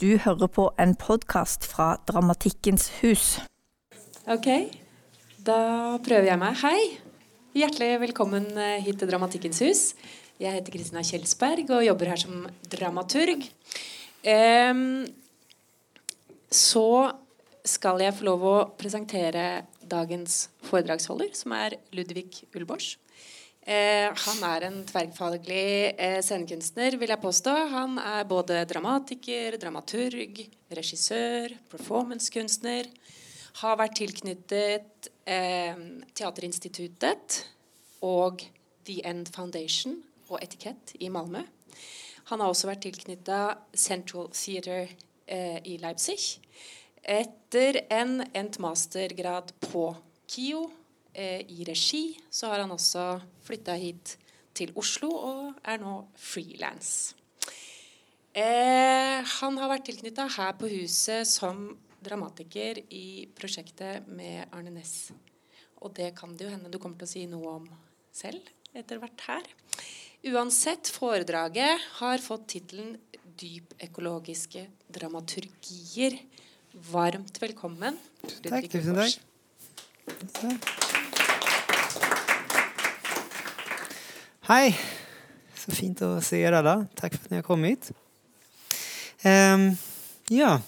Du hører på en podkast fra Dramatikkens hus. Ok, da prøver jeg meg. Hei! Hjertelig velkommen eh, hit til Dramatikkens hus. Jeg heter Kristina Kjelsberg og jobber her som dramaturg. Um, så skal jeg få lov å presentere dagens foredragsholder, som er Ludvig Ulborsch. Eh, han är en tverrfaglig eh, scenkonstnär vill jag påstå. Han är både dramatiker, dramaturg, regissör, performancekunstner. Har varit tilknyttet eh, Teaterinstitutet och The End Foundation och Etikett i Malmö. Han har också varit tilknyttet Central Theatre i Leipzig. Efter en endt mastergrad på KIO i regi, så har han også flytta hit til Oslo og er nå frilans. Eh, han har vært tilknytta her på huset som dramatiker i prosjektet med Arne Næss. Og det kan det jo hende du kommer å si noe om selv etter hvert her. Uansett, foredraget har fått tittelen 'Dypøkologiske dramaturgier'. Varmt velkommen. Takk, tusen takk. Hej! Så fint att se er alla. Tack för att ni har kommit. Um, ja.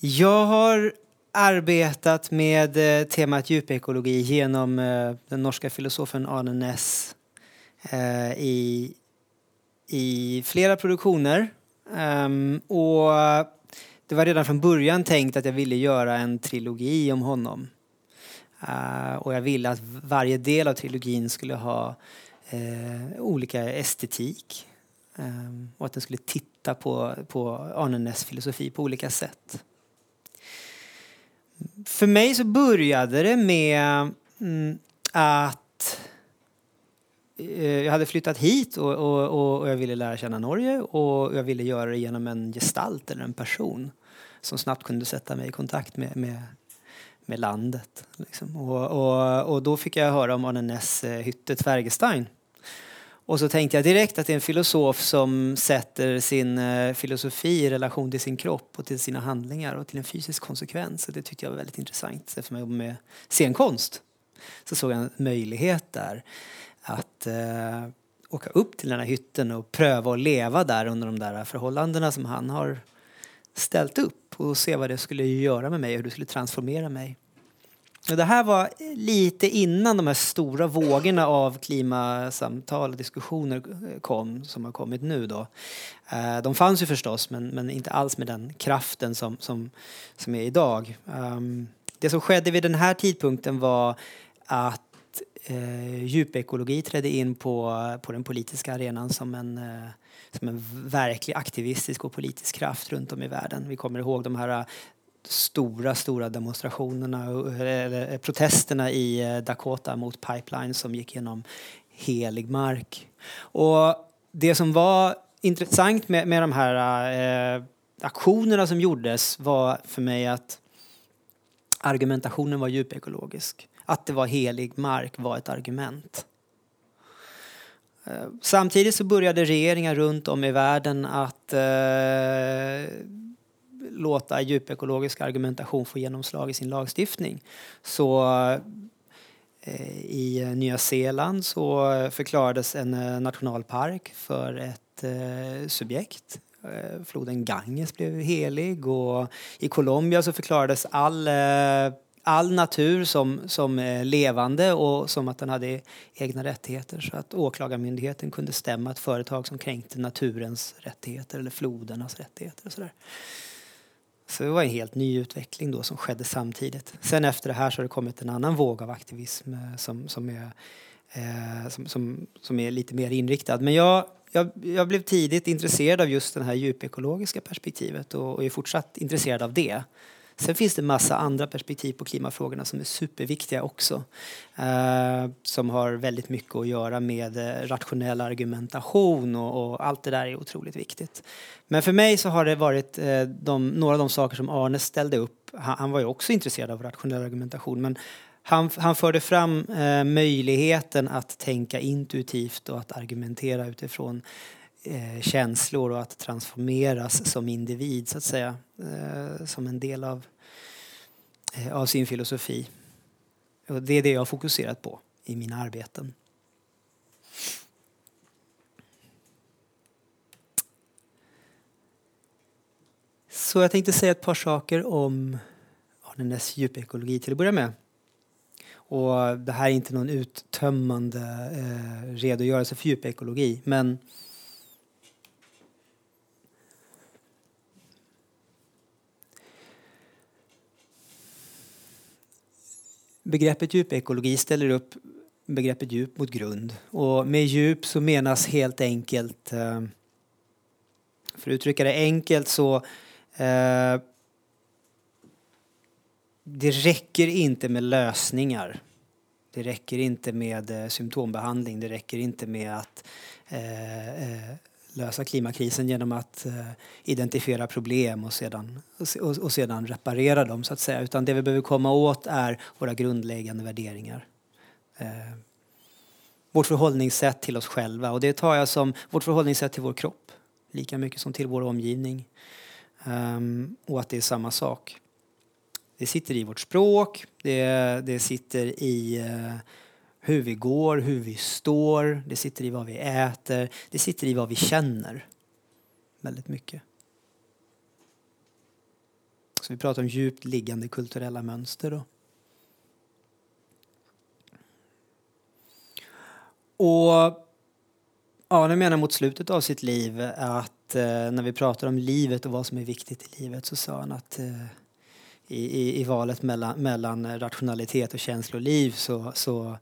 Jag har arbetat med eh, temat djupekologi genom eh, den norska filosofen Arne Næss eh, i, i flera produktioner. Um, och det var redan från början tänkt att jag ville göra en trilogi om honom. Uh, och jag ville att varje del av trilogin skulle ha uh, olika estetik. Um, och att den skulle titta på, på Arnenäs filosofi på olika sätt. För mig så började det med mm, att uh, jag hade flyttat hit och, och, och, jag ville lära känna Norge och jag ville göra det genom en gestalt eller en person som snabbt kunde sätta mig i kontakt med, med med landet. Liksom. Och, och, och då fick jag höra om Arne Ness eh, hytte Tvergestein. Och så tänkte jag direkt att det är en filosof som sätter sin eh, filosofi i relation till sin kropp och till sina handlingar och till en fysisk konsekvens. Och det tyckte jag var väldigt intressant eftersom jag jobbar med scenkonst. Så såg jag en möjlighet där att eh, åka upp till den här hytten och pröva att leva där under de där förhållandena som han har ställt upp och se vad det skulle göra med mig och hur det skulle transformera mig. Och det här var lite innan de här stora vågorna av klimasamtal och diskussioner kom, som har kommit nu. Då. Eh, de fanns ju förstås, men, men inte alls med den kraften som, som, som är idag. Ehm, det som skedde vid den här tidpunkten var att eh, djupekologi trädde in på, på den politiska arenan som en eh, som en verklig aktivistisk och politisk kraft runt om i världen. Vi kommer ihåg de här äh, stora, stora demonstrationerna, äh, eller äh, protesterna i Dakota mot pipeline som gick genom helig mark. Och det som var intressant med, med de här eh, aktionerna som gjordes var för mig att argumentationen var djupekologisk. Att det var helig mark var ett argument. Eh, samtidigt så började regeringar runt om i världen att eh, låta djupekologisk argumentation få genomslag i sin lagstiftning. Så eh, i Nya Zeeland så förklarades en eh, nationalpark för ett eh, subjekt. Eh, floden Ganges blev helig och i Colombia så förklarades all all natur som, som eh, levande och som att den hade egna rättigheter så att åklagarmyndigheten kunde stämma ett företag som kränkte naturens rättigheter eller flodernas rättigheter och sådär. Så det var en helt ny utveckling då som skedde samtidigt. Sen efter det här så har det kommit en annan våg av aktivism eh, som, som, är, eh, som, som, som är lite mer inriktad. Men jag, jag, jag blev tidigt intresserad av just det här djupekologiska perspektivet och, och är fortsatt intresserad av det. Sen finns det massa andra perspektiv på klimatfrågorna som är superviktiga också. Eh, som har väldigt mycket att göra med eh, rationell argumentation och, och, allt det där är otroligt viktigt. Men för mig så har det varit eh, de, några av de saker som Arne ställde upp. Han, han, var ju också intresserad av rationell argumentation men han, han förde fram eh, möjligheten att tänka intuitivt och att argumentera utifrån eh, känslor och att transformeras som individ så att säga. Eh, som en del av, eh, av sin filosofi. Och det är det jag har fokuserat på i mina arbeten. Så jag tänkte säga ett par saker om Arne djupekologi till att börja med. Och det här är inte någon uttömmande eh, redogörelse för djupekologi men Begreppet djupekologi ställer upp begreppet djup mot grund. Och med djup så menas helt enkelt, eh, för att uttrycka det enkelt så eh, det räcker inte med lösningar. Det räcker inte med eh, symptombehandling. Det räcker inte med att lösa klimatkrisen genom att eh, identifiera problem och sedan, och, och, sedan reparera dem så att säga. Utan det vi behöver komma åt är våra grundläggande värderingar. Eh, vårt förhållningssätt till oss själva och det tar jag som vårt förhållningssätt till vår kropp lika mycket som till vår omgivning. Eh, och att det är samma sak. Det sitter i vårt språk, det, det sitter i hur vi går, hur vi står, det sitter i vad vi äter, det sitter i vad vi känner. Väldigt mycket. Så vi pratar om djupt liggande kulturella mönster då. Och Arne menar mot slutet av sitt liv att eh, när vi pratar om livet och vad som är viktigt i livet så sa han att eh, i, i, i, valet mellan, mellan rationalitet och känsloliv så, så,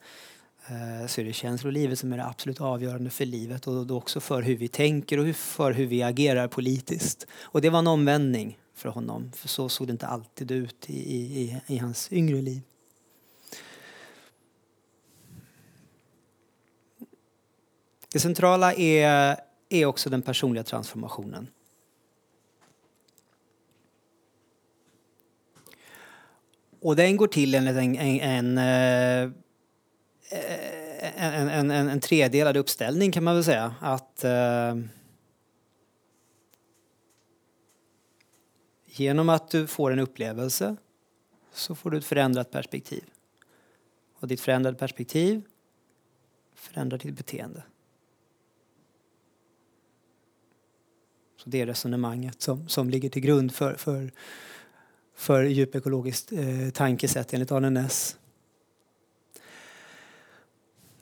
Eh, så är det känslolivet som är det absolut avgörande för livet och då också för hur vi tänker och för hur vi agerar politiskt. Och det var en omvändning för honom, för så såg det inte alltid ut i, i, i hans yngre liv. Det centrala är, är också den personliga transformationen. Och den går till enligt en, en, en, eh, Eh, en, en, en, en tredelad uppställning kan man väl säga. Att eh, Genom att du får en upplevelse så får du ett förändrat perspektiv. Och ditt förändrade perspektiv förändrar ditt beteende. Så det är resonemanget som, som ligger till grund för, för, för djupekologiskt eh, tankesätt enligt Arne Näss.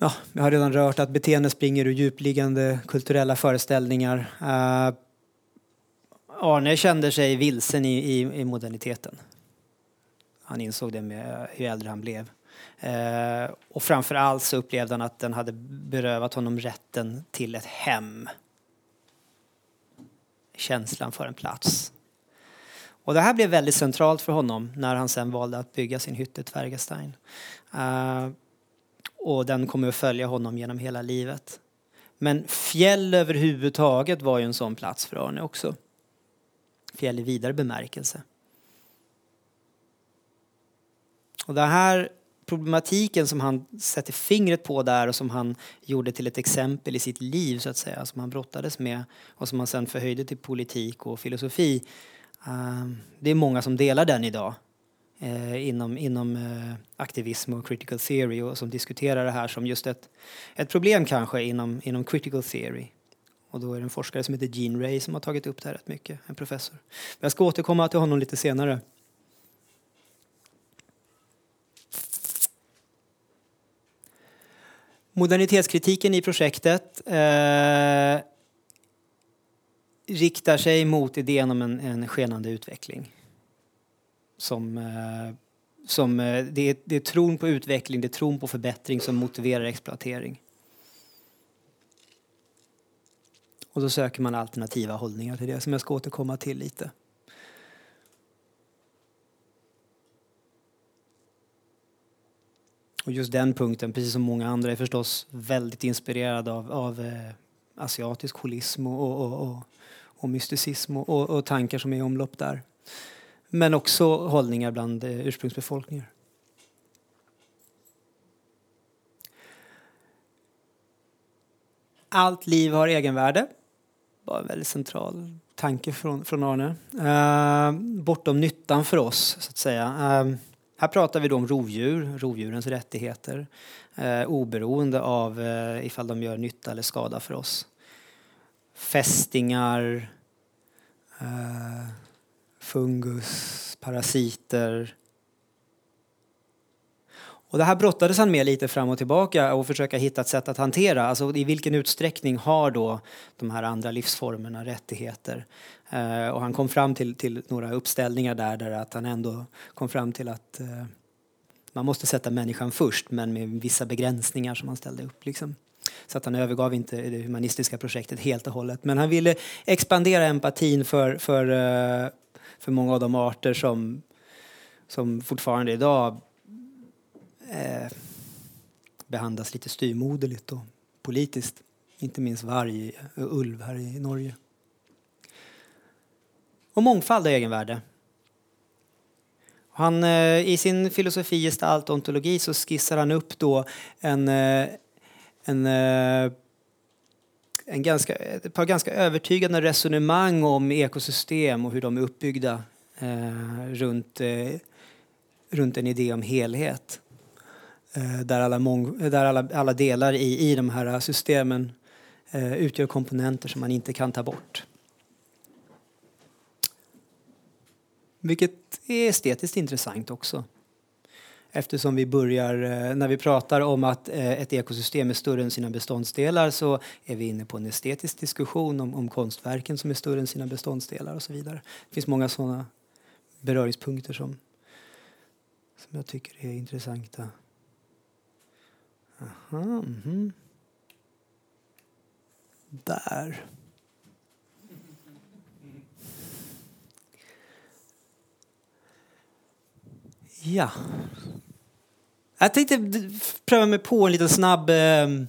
Ja, jag har redan rört att beteende springer ur djupliggande kulturella föreställningar. Uh, Arne kände sig vilsen i, i, i, moderniteten. Han insåg det med eh, hur äldre han blev. Uh, och framför allt så upplevde han att den hade berövat honom rätten till ett hem känslan för en plats. Och det här blev väldigt centralt för honom när han sen valde att bygga sin hytte Tvergastein. Uh, och den kommer att följa honom genom hela livet. Men fjäll överhuvudtaget var ju en sån plats för Arne också. Fjäll i vidare bemärkelse. Och den här problematiken som han sätter fingret på där och som han gjorde till ett exempel i sitt liv så att säga, som han brottades med och som han sen förhöjde till politik och filosofi. Eh, det är många som delar den idag eh, inom, inom eh, aktivism och critical theory och som diskuterar det här som just ett, ett problem kanske inom, inom critical theory. Och då är det en forskare som heter Gene Ray som har tagit upp det här rätt mycket, en professor. Jag ska återkomma till honom lite senare. Modernitetskritiken i projektet eh, riktar sig mot idén om en, en skenande utveckling. Som, eh, som, eh, det, är, det är tron på utveckling, det är tron på förbättring som motiverar exploatering. Och då söker man alternativa hållningar till det som jag ska återkomma till lite. Och just den punkten, precis som många andra, är förstås väldigt inspirerad av, av eh, asiatisk holism och, och, och, och mysticism och, och, tankar som är i omlopp där. Men också hållningar bland eh, ursprungsbefolkningar. Allt liv har egenvärde. var en väldigt central tanke från, från Arne. Uh, bortom nyttan för oss, så att säga. Uh, här pratar vi då om rovdjur, rovdjurens rättigheter, uh, oberoende av uh, ifall de gör nytta eller skada för oss. Fästingar, eh, fungus, parasiter, och det här brottades han med lite fram och tillbaka och försöka hitta ett sätt att hantera. Alltså i vilken utsträckning har då de här andra livsformerna rättigheter? Eh, och han kom fram till, till några uppställningar där, där att han ändå kom fram till att eh, man måste sätta människan först men med vissa begränsningar som han ställde upp. Liksom. Så att han övergav inte det humanistiska projektet helt och hållet. Men han ville expandera empatin för, för, eh, för många av de arter som, som fortfarande idag eh, behandlas lite styrmoderligt och politiskt. Inte minst varg och ulv här i Norge. Och mångfald har egenvärde. Han, eh, I sin filosofi gestalt ontologi så skissar han upp då en, eh, en, eh, en ganska, ett par ganska övertygande resonemang om ekosystem och hur de är uppbyggda eh, runt, eh, runt en idé om helhet. Eh, där alla, mång, där alla, alla delar i, i de här systemen eh, utgör komponenter som man inte kan ta bort. Vilket är estetiskt intressant också. Eftersom vi börjar, eh, när vi pratar om att eh, ett ekosystem är större än sina beståndsdelar så är vi inne på en estetisk diskussion om, om konstverken som är större än sina beståndsdelar och så vidare. Det finns många sådana beröringspunkter som, som jag tycker är intressanta. Aha, mm. Där. Ja. Jag tänkte pröva mig på en liten snabb ehm,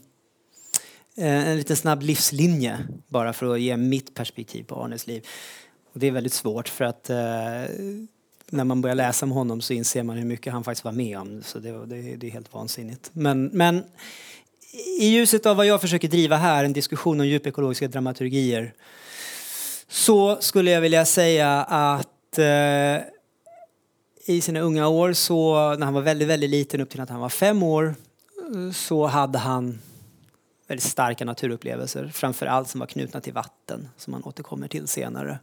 eh, en liten snabb livslinje bara för att ge mitt perspektiv på Arnes liv. Och det är väldigt svårt för att eh, när man börjar läsa om honom så inser man hur mycket han faktiskt var med om. Så det, det, det är helt vansinnigt. Men, men i ljuset av vad jag försöker driva här, en diskussion om djupekologiska dramaturgier, så skulle jag vilja säga att eh, i sina unga år, så, när han var väldigt, väldigt liten, upp till att han var fem år, så hade han väldigt starka naturupplevelser, framför allt som var knutna till vatten, som han återkommer till senare.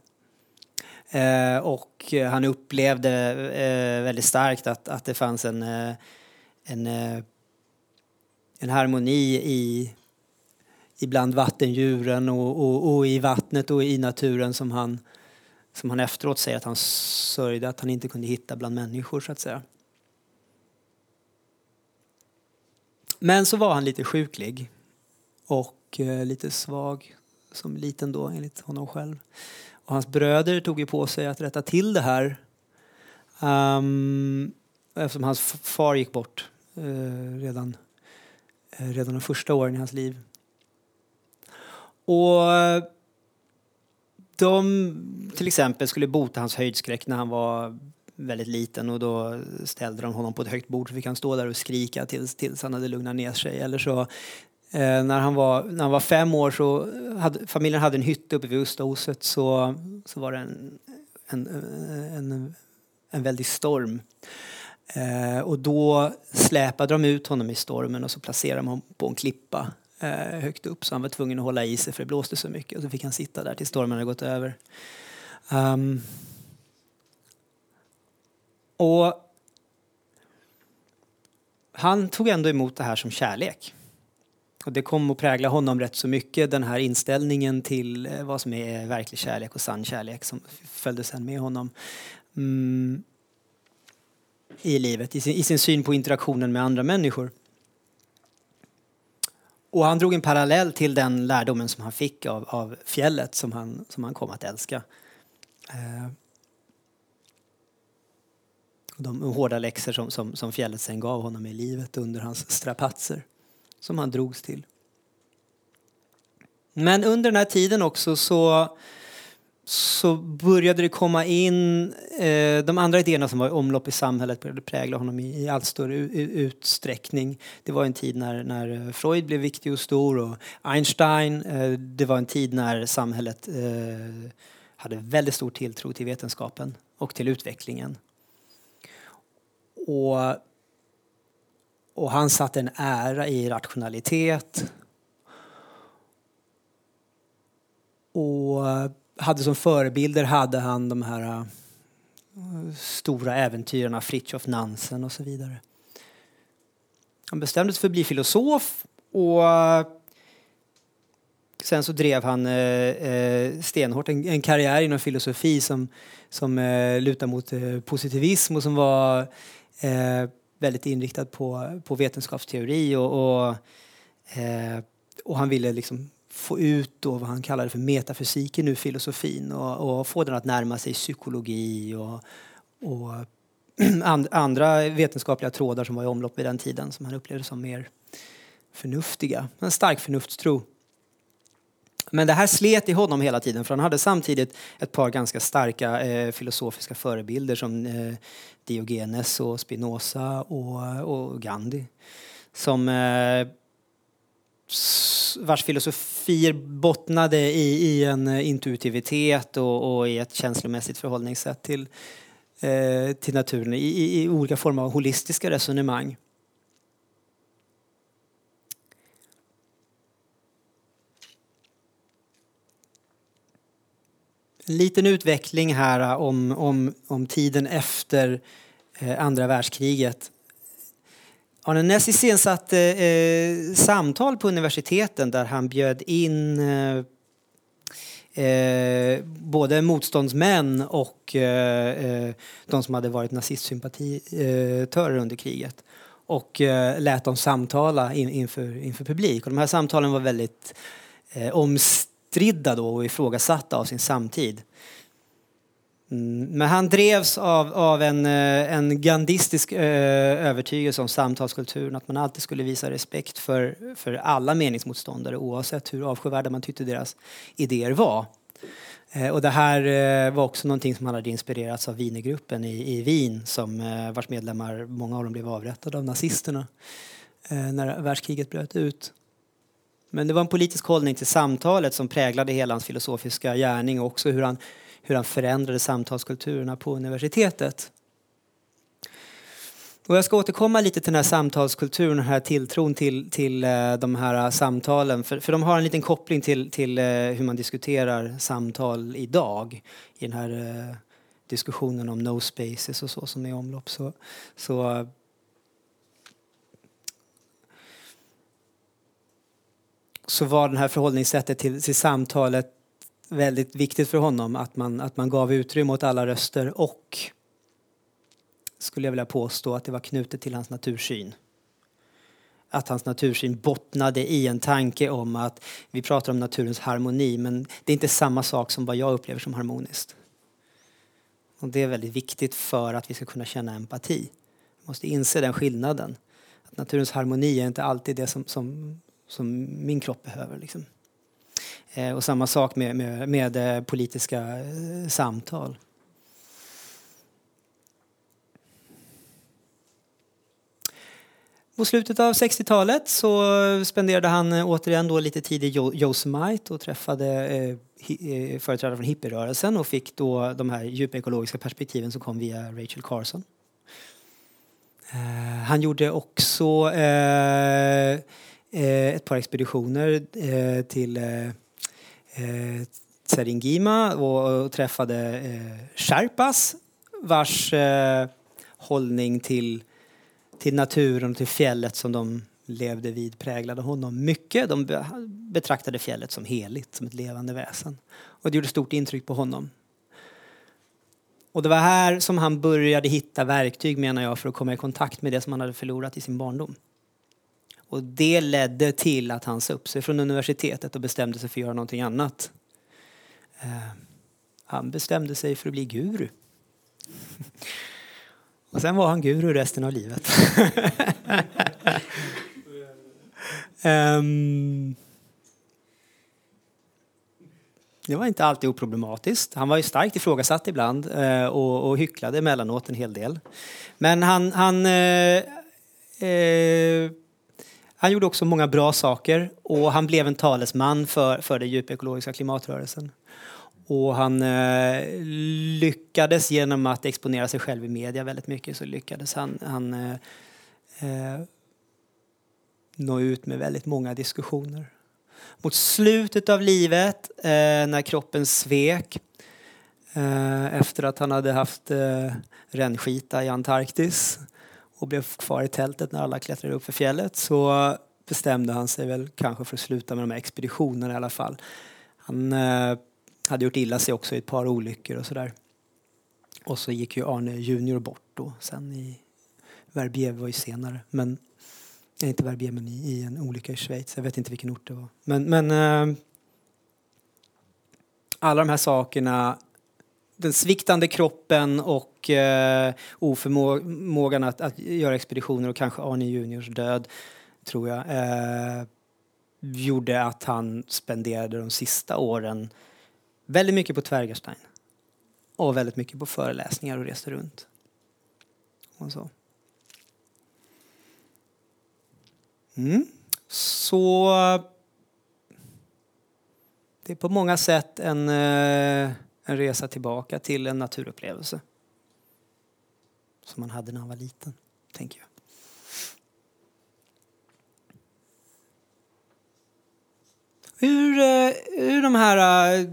Eh, och han upplevde eh, väldigt starkt att, att det fanns en, eh, en, eh, en harmoni i, ibland vattendjuren och, och, och, i vattnet och i naturen som han, som han efteråt säger att han sörjde att han inte kunde hitta bland människor så att säga. Men så var han lite sjuklig och eh, lite svag som liten då enligt honom själv. Och hans bröder tog ju på sig att rätta till det här. Um, eftersom hans far gick bort uh, redan, uh, redan de första åren i hans liv. Och eh, de till exempel skulle bota hans höjdskräck när han var väldigt liten och då ställde de honom på ett högt bord så fick han stå där och skrika tills, tills han hade lugnat ner sig. Eller så Eh, när, han var, när han var fem år så hade familjen hade en hytte uppe vid Ostaoset så, så var det en, en, en, en väldig storm. Eh, och då släpade de ut honom i stormen och så placerade de honom på en klippa Eh, högt upp så han var tvungen att hålla i sig för det blåste så mycket och så fick han sitta där tills stormen hade gått över. Um, och han tog ändå emot det här som kärlek. Och det kom att prägla honom rätt så mycket, den här inställningen till eh, vad som är verklig kärlek och sann kärlek som följde sen med honom mm, i livet, i sin, i sin syn på interaktionen med andra människor. Och han drog en parallell till den lärdomen som han fick av, av fjället som han, som han kom att älska. Eh, de hårda läxor som, som, som fjället sen gav honom i livet under hans strapatser som han drogs till. Men under den här tiden också så så började det komma in eh, de andra idéerna som var i omlopp i samhället började prägla honom i, i allt större utsträckning. Det var en tid när, när eh, Freud blev viktig och stor och Einstein. Eh, det var en tid när samhället eh, hade väldigt stor tilltro till vetenskapen och till utvecklingen. Och, och han satte en ära i rationalitet. Och hade som förebilder hade han de här uh, stora äventyrarna Fritjof Nansen och så vidare. Han bestämde sig för att bli filosof och uh, sen så drev han uh, stenhårt en, en, karriär inom filosofi som, som uh, lutar mot positivism och som var väldigt inriktad på, på vetenskapsteori och, och, och han ville liksom få ut då vad han kallade för metafysiken ur filosofin och, och få den att närma sig psykologi och, och and, andra vetenskapliga trådar som var i omlopp vid den tiden som han upplevde som mer förnuftiga. En stark förnuftstro. Men det här slet i honom hela tiden för han hade samtidigt ett par ganska starka eh, filosofiska förebilder som eh, Diogenes och Spinoza och, och Gandhi. Som eh, vars filosofier bottnade i, i en eh, intuitivitet och, och, i ett känslomässigt förhållningssätt till, eh, till naturen i, i, i, olika former av holistiska resonemang. En liten utveckling här om, om, om tiden efter eh, andra världskriget. Arne Näss iscensatte eh, samtal på universiteten där han bjöd in eh, eh, både motståndsmän och eh, eh de som hade varit nazistsympatitörer under kriget och eh, lät dem samtala in, inför, inför publik. Och de här samtalen var väldigt eh, omstridda då och ifrågasatta av sin samtid. Mm, men han drevs av, av en, eh, en gandistisk eh, övertygelse om samtalskulturen, att man alltid skulle visa respekt för, för alla meningsmotståndare oavsett hur avskyvärda man tyckte deras idéer var. Eh, och det här var också någonting som han hade inspirerats av Wienergruppen i, i Wien som vars medlemmar, många av dem blev avrättade av nazisterna när världskriget bröt ut. Men det var en politisk hållning till samtalet som präglade hela hans filosofiska gärning och också hur han hur han förändrade samtalskulturerna på universitetet. Och jag ska återkomma lite till den här samtalskulturen och den här tilltron till, till eh, de här eh, samtalen. För, för de har en liten koppling till, till eh, hur man diskuterar samtal idag. I den här diskussionen om no spaces och så som är i omlopp. Så, så så var det här förhållningssättet till, till samtalet väldigt viktigt för honom att man, att man gav utrymme åt alla röster och skulle jag vilja påstå att det var knutet till hans natursyn. Att hans natursyn bottnade i en tanke om att vi pratar om naturens harmoni men det är inte samma sak som vad jag upplever som harmoniskt. Och det är väldigt viktigt för att vi ska kunna känna empati. Vi måste inse den skillnaden. Att naturens harmoni är inte alltid det som, som, som min kropp behöver. Liksom. Eh, och samma sak med, med, med eh, politiska eh, samtal. På slutet av 60-talet så spenderade han eh, återigen då lite tid i Yosemite och träffade eh, företrädare från hippierörelsen och fick då de här djupa ekologiska perspektiven som kom via Rachel Carson. Eh, han gjorde också eh, Eh, ett par expeditioner eh, till eh, eh Tseringima och, och träffade eh, Sherpas vars eh, hållning till, till naturen och till fjället som de levde vid präglade honom mycket. De betraktade fjället som heligt, som ett levande väsen. Och det gjorde stort intryck på honom. Och det var här som han började hitta verktyg menar jag för att komma i kontakt med det som han hade förlorat i sin barndom. Och det ledde till att han sa upp sig från universitetet och bestämde sig för att göra någonting annat. Eh, han bestämde sig för att bli guru. Och sen var han guru resten av livet. um, Det var inte alltid oproblematiskt. Han var ju starkt ifrågasatt ibland eh, och, och hycklade emellanåt en hel del. Men han, han, eh, eh, han gjorde också många bra saker och han blev en talesman för, för den djupekologiska klimatrörelsen. Och han eh, lyckades genom att exponera sig själv i media väldigt mycket så lyckades han, han eh, eh, nå ut med väldigt många diskussioner. Mot slutet av livet, eh, när kroppen svek eh, efter att han hade haft eh, rännskita i Antarktis och blev kvar i tältet när alla klättrade upp för fjället så bestämde han sig väl kanske för att sluta med de här expeditionerna i alla fall. Han eh, hade gjort illa sig också i ett par olyckor och sådär. Och så gick ju Arne Junior bort då sen i Verbier var ju senare. Men Nej, inte Verbier, men i, i, en olycka i Schweiz. Jag vet inte vilken ort det var. Men, men eh, alla de här sakerna, den sviktande kroppen och eh, oförmågan att, att göra expeditioner och kanske Arne Juniors död, tror jag, eh, gjorde att han spenderade de sista åren väldigt mycket på Tvergerstein och väldigt mycket på föreläsningar och reste runt. Och så. Mm. Så eh, det är på många sätt en, eh, en resa tillbaka till en naturupplevelse. Som man hade när man var liten, tänker jag. Ur, eh, ur de här eh,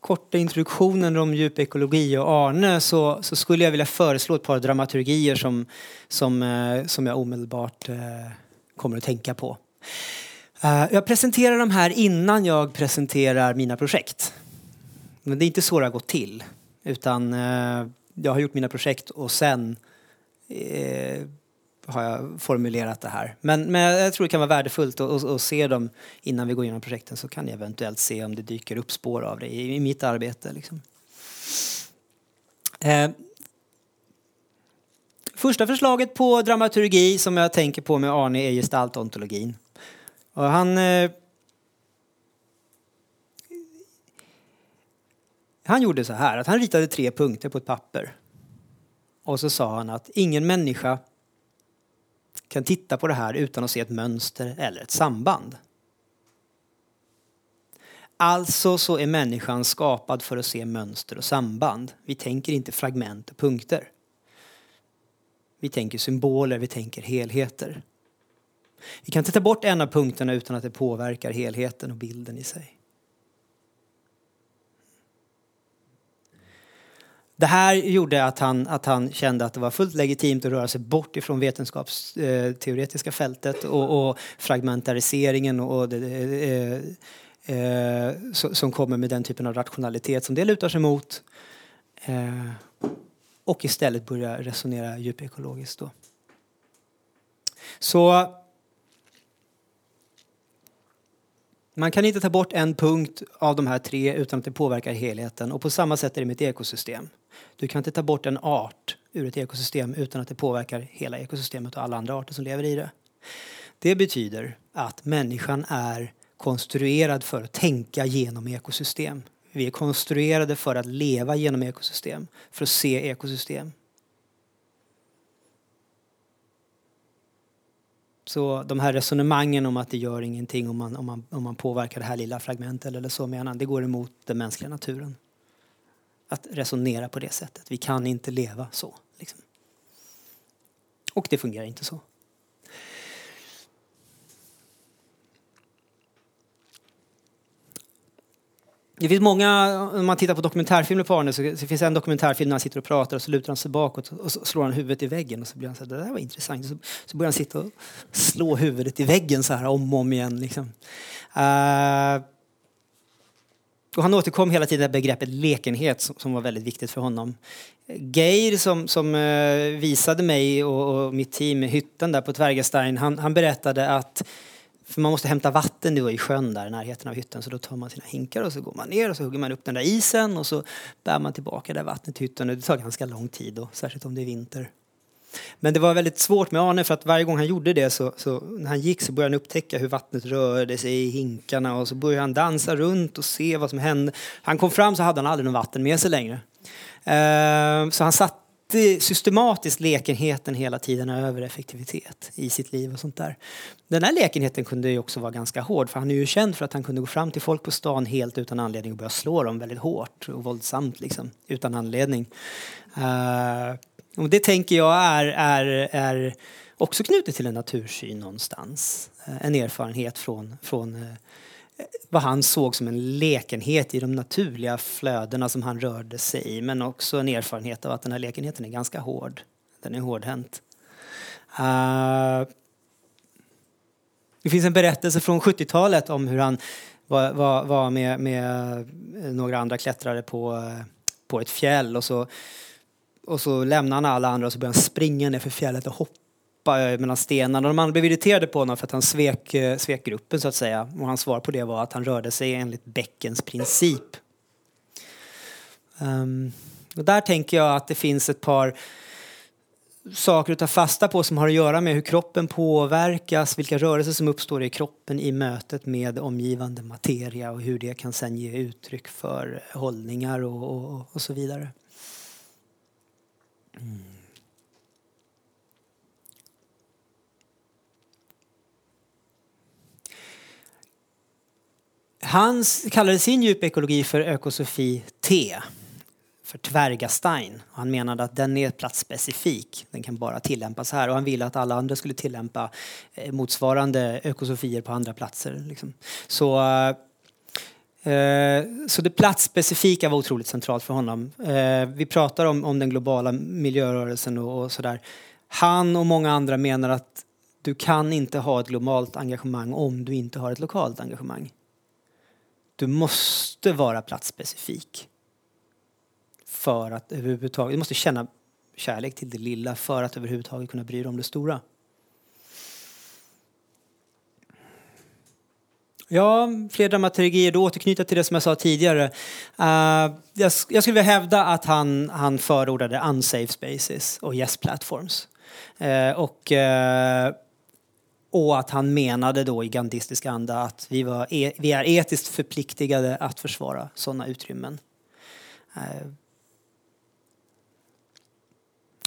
korta introduktionen om djupekologi och Arne så, så, skulle jag vilja föreslå ett par dramaturgier som, som, eh, som jag omedelbart eh, kommer att tänka på. Jag presenterar de här innan jag presenterar mina projekt. Men det är inte så det har gått till. Utan eh, jag har gjort mina projekt och sen eh, har jag formulerat det här. Men, men jag tror det kan vara värdefullt att, att, se dem innan vi går igenom projekten så kan ni eventuellt se om det dyker upp spår av det i, i mitt arbete. Liksom. Eh, första förslaget på dramaturgi som jag tänker på med Arne är gestaltontologin. Och han... Eh, han gjorde så här att han ritade tre punkter på ett papper. Och så sa han att ingen människa kan titta på det här utan att se ett mönster eller ett samband. Alltså så är människan skapad för att se mönster och samband. Vi tänker inte fragment och punkter. Vi tänker symboler, vi tänker helheter. Vi kan inte ta bort en av punkterna utan att det påverkar helheten och bilden i sig. Det här gjorde att han, att han kände att det var fullt legitimt att röra sig bort ifrån vetenskapsteoretiska eh, fältet och, och fragmentariseringen och det, eh, eh, som kommer med den typen av rationalitet som det lutar sig mot. Eh, och istället börja resonera djupekologiskt. Då. Så man kan inte ta bort en punkt av de här tre utan att det påverkar helheten. Och på samma sätt är det med ett ekosystem. Du kan inte ta bort en art ur ett ekosystem utan att det påverkar hela ekosystemet och alla andra arter som lever i det. Det betyder att människan är konstruerad för att tänka genom ekosystem. Vi är konstruerade för att leva genom ekosystem, för att se ekosystem. Så de här resonemangen om att det gör ingenting om man, om man, om man påverkar det här lilla fragmentet eller så menar det går emot den mänskliga naturen. Att resonera på det sättet. Vi kan inte leva så. Liksom. Och det fungerar inte så. Det finns många, om man tittar på dokumentärfilmer på Arne så det finns en dokumentärfilm när han sitter och pratar och så lutar han sig bakåt och så slår han huvudet i väggen och så blir han så här, det där var intressant. Så, så börjar han sitta och slå huvudet i väggen så här om och om igen. Liksom. Uh, och han återkom hela tiden till begreppet lekenhet som, som, var väldigt viktigt för honom. Geir som, som eh, visade mig och, och, mitt team i hytten där på Tvergestein, han, han berättade att för man måste hämta vatten då i sjön där i närheten av hytten så då tar man sina hinkar och så går man ner och så hugger man upp den där isen och så bär man tillbaka det vattnet till hytten och det tar ganska lång tid då, särskilt om det är vinter. Men det var väldigt svårt med Arne för att varje gång han gjorde det så, så när han gick så började han upptäcka hur vattnet rörde sig i hinkarna och så började han dansa runt och se vad som hände. Han kom fram så hade han aldrig något vatten med sig längre. Eh, så han satte systematiskt lekenheten hela tiden över effektivitet i sitt liv och sånt där. Den här lekenheten kunde ju också vara ganska hård för han är ju känd för att han kunde gå fram till folk på stan helt utan anledning och börja slå dem väldigt hårt och våldsamt liksom, utan anledning. Uh, och det tänker jag är, är, är också knutet till en natursyn någonstans. Eh, en erfarenhet från, från eh, vad han såg som en lekenhet i de naturliga flödena som han rörde sig i. Men också en erfarenhet av att den här lekenheten är ganska hård. Den är hårdhänt. Uh, det finns en berättelse från 70-talet om hur han var, var, var med, med, några andra klättrare på, på ett fjäll och så, och så lämnade han alla andra och så började han springa ner för fjället och hoppa mellan stenarna. De andra blev irriterade på honom för att han svek, eh, svek gruppen så att säga. Och hans svar på det var att han rörde sig enligt bäckens princip. Um, och där tänker jag att det finns ett par saker att ta fasta på som har att göra med hur kroppen påverkas, vilka rörelser som uppstår i kroppen i mötet med omgivande materia och hur det kan sen ge uttryck för hållningar och, och, och så vidare. Mm. Han kallade sin djupekologi för ökosofi T, för Tvergastein. Han menade att den är platsspecifik, den kan bara tillämpas här och han ville att alla andra skulle tillämpa eh, motsvarande ökosofier på andra platser. Liksom. Så, eh, Eh, så det platsspecifika var otroligt centralt för honom. Eh, vi pratar om, om den globala miljörörelsen och, och sådär. Han och många andra menar att du kan inte ha ett globalt engagemang om du inte har ett lokalt engagemang. Du måste vara platsspecifik. För att överhuvudtaget, du måste känna kärlek till det lilla för att överhuvudtaget kunna bry dig om det stora. Ja, fler dramaturgier. Då återknyta till det som jag sa tidigare. Uh, jag, jag, skulle vilja hävda att han, han förordade unsafe spaces och yes platforms. Uh, och uh, och att han menade då i gandhistisk anda att vi, var e vi är etiskt förpliktigade att försvara sådana utrymmen.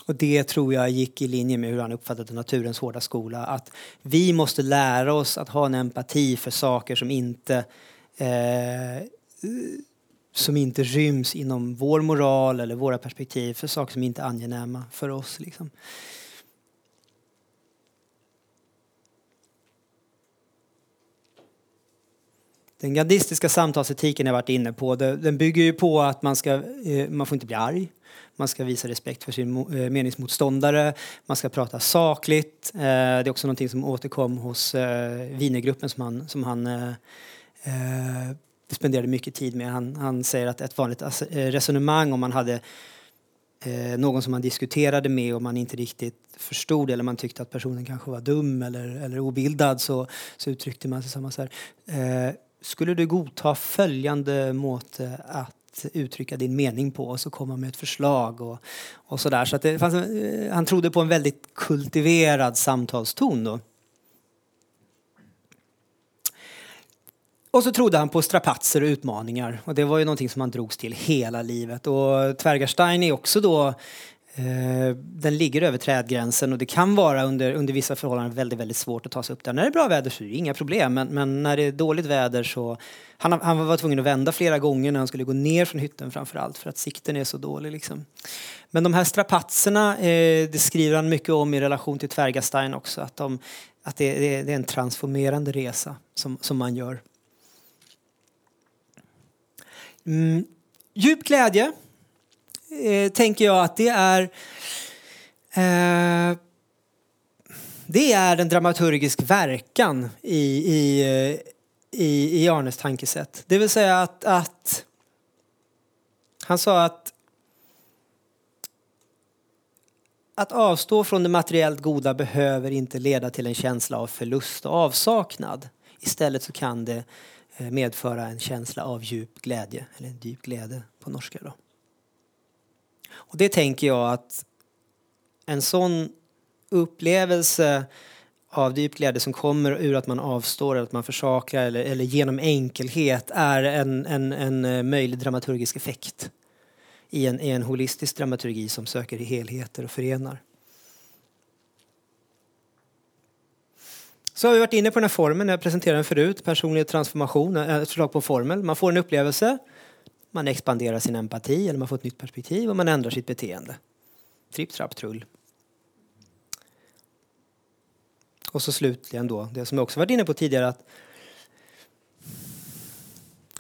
Och det tror jag gick i linje med hur han uppfattade naturens hårda skola. Att vi måste lära oss att ha en empati för saker som inte, eh, som inte ryms inom vår moral eller våra perspektiv. För saker som inte är angenäma för oss. Liksom. Den gandhistiska samtalsetiken jag varit inne på, den bygger ju på att man ska, eh, man får inte bli arg. Man ska visa respekt för sin eh, meningsmotståndare. Man ska prata sakligt. Eh, det är också någonting som återkom hos eh, Wienergruppen som han, som han eh, spenderade mycket tid med. Han, han säger att ett vanligt resonemang om man hade någon som man diskuterade med och man inte riktigt förstod eller man tyckte att personen kanske var dum eller, eller obildad så, så uttryckte man sig samma så här skulle du godta följande måte att uttrycka din mening på och så komma med ett förslag och, och sådär. Så att det fanns, eh, han trodde på en väldigt kultiverad samtalston då. Och så trodde han på strapatser och utmaningar och det var ju någonting som han drogs till hela livet. Och Tvergarstein är också då Eh, den ligger över trädgränsen och det kan vara under, under vissa förhållanden väldigt, väldigt svårt att ta sig upp där. När det är bra väder så är det inga problem men, men när det är dåligt väder så... Han, han var tvungen att vända flera gånger när han skulle gå ner från hytten framför allt för att sikten är så dålig. Liksom. Men de här strapatserna, eh, det skriver han mycket om i relation till Tvergastein också. Att, de, att det, det, det är en transformerande resa som, som man gör. Mm. Djup glädje eh, tänker jag att det är eh, det är en dramaturgisk verkan i, i, eh, i, i Arnes tankesätt. Det vill säga att, att han sa att att avstå från det materiellt goda behöver inte leda till en känsla av förlust och avsaknad. Istället så kan det eh, medföra en känsla av djup glädje, eller djup glädje på norska. Då. Och det tänker jag att en sån upplevelse av djup glädje som kommer ur att man avstår, eller att man försakar eller, eller genom enkelhet är en, en, en eh, möjlig dramaturgisk effekt i en, i en holistisk dramaturgi som söker helheter och förenar. Så har vi varit inne på den här formen, jag presenterade den förut, personlig transformation, eh, ett förslag på formel. Man får en upplevelse, man expanderar sin empati eller man får ett nytt perspektiv och man ändrar sitt beteende. Tripp, trapp, trull. Och så slutligen då, det som jag också varit inne på tidigare, att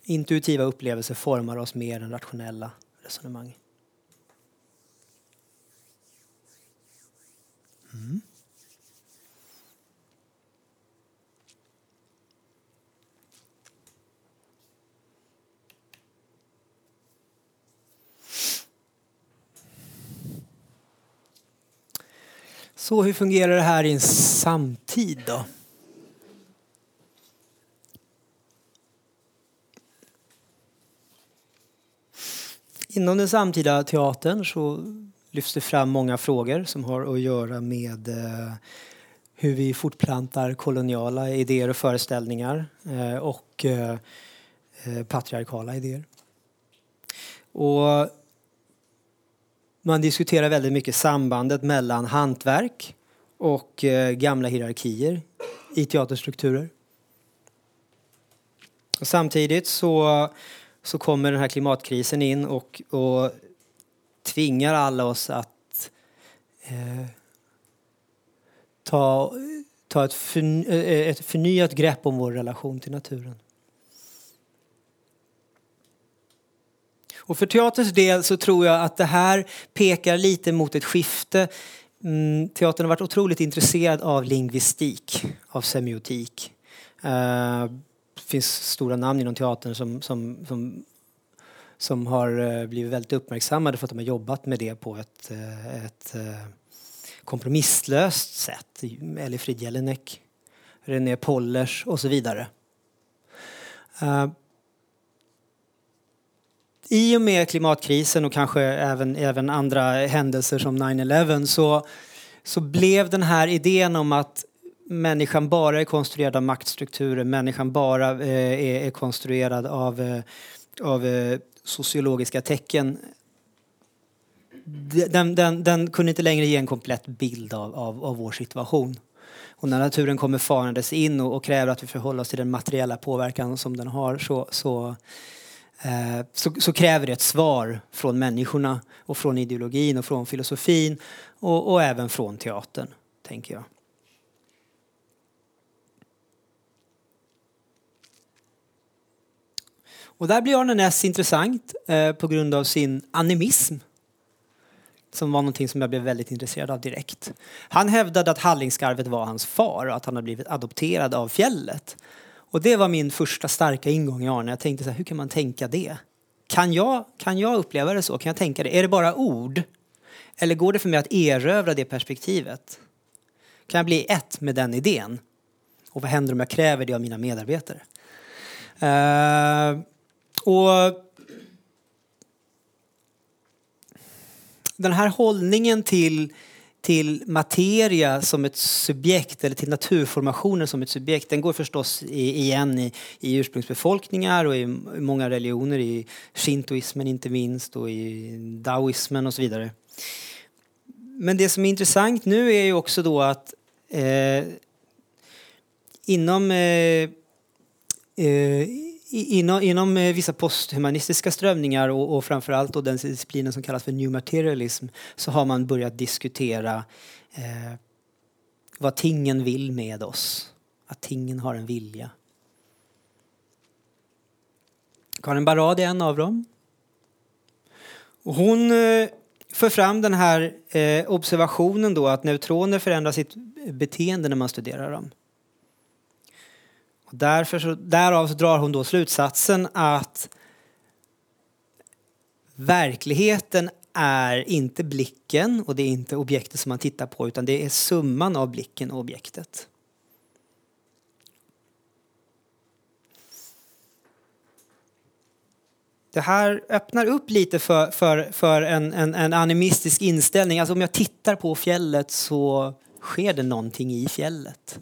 intuitiva upplevelser formar oss mer än rationella resonemang. Mm. Så hur fungerar det här i en samtid då? Inom den samtida teatern så lyfts det fram många frågor som har att göra med eh, hur vi fortplantar koloniala idéer och föreställningar eh, och eh, patriarkala idéer. Och man diskuterar väldigt mycket sambandet mellan hantverk och eh, gamla hierarkier i teaterstrukturer. Och samtidigt så, så kommer den här klimatkrisen in och, och tvingar alla oss att eh, ta, ta ett, för, eh, ett förnyat grepp om vår relation till naturen. Och för teaterns del så tror jag att det här pekar lite mot ett skifte. Mm, teatern har varit otroligt intresserad av lingvistik, av semiotik. Uh, det finns stora namn inom teatern som, som, som, som har eh, blivit väldigt uppmärksammade för att de har jobbat med det på ett, eh, ett kompromisslöst sätt. Elifrid Jelinek, René Pollers och så vidare i och med klimatkrisen och kanske även, även andra händelser som 9-11 så, så blev den här idén om att människan bara är konstruerad av maktstrukturer, människan bara eh, är, är, konstruerad av, eh, av eh, sociologiska tecken. Den, den, den, kunde inte längre ge en komplett bild av, av, av vår situation. Och när naturen kommer farandes in och, och, kräver att vi förhåller oss till den materiella påverkan som den har så, så Eh, så, så, kräver det ett svar från människorna och från ideologin och från filosofin och, och även från teatern, tänker jag. Och där blir Arne Näss intressant eh, på grund av sin animism. Som var någonting som jag blev väldigt intresserad av direkt. Han hävdade att Hallingskarvet var hans far och att han hade blivit adopterad av fjället. Och det var min första starka ingång i Arne. Jag tänkte så här, hur kan man tänka det? Kan jag, kan jag uppleva det så? Kan jag tänka det? Är det bara ord? Eller går det för mig att erövra det perspektivet? Kan jag bli ett med den idén? Och vad händer om jag kräver det av mina medarbetare? Uh, och den här hållningen till till materia som ett subjekt eller till naturformationen som ett subjekt den går förstås igen i, i ursprungsbefolkningar och i många religioner, i shintoismen inte minst och i daoismen och så vidare. Men det som är intressant nu är ju också då att eh, inom eh, eh, inom, inom eh, vissa posthumanistiska strömningar och, och framförallt då den disciplinen som kallas för new materialism så har man börjat diskutera eh, vad tingen vill med oss. Att tingen har en vilja. Karin Barad är en av dem. Och hon eh, för fram den här eh, observationen då att neutroner förändrar sitt beteende när man studerar dem. Och därför så, därav så drar hon då slutsatsen att verkligheten är inte blicken och det är inte objektet som man tittar på utan det är summan av blicken och objektet. det här öppnar upp lite för, för, för en, en, en animistisk inställning. Alltså om jag tittar på fjället så sker det någonting i fjället.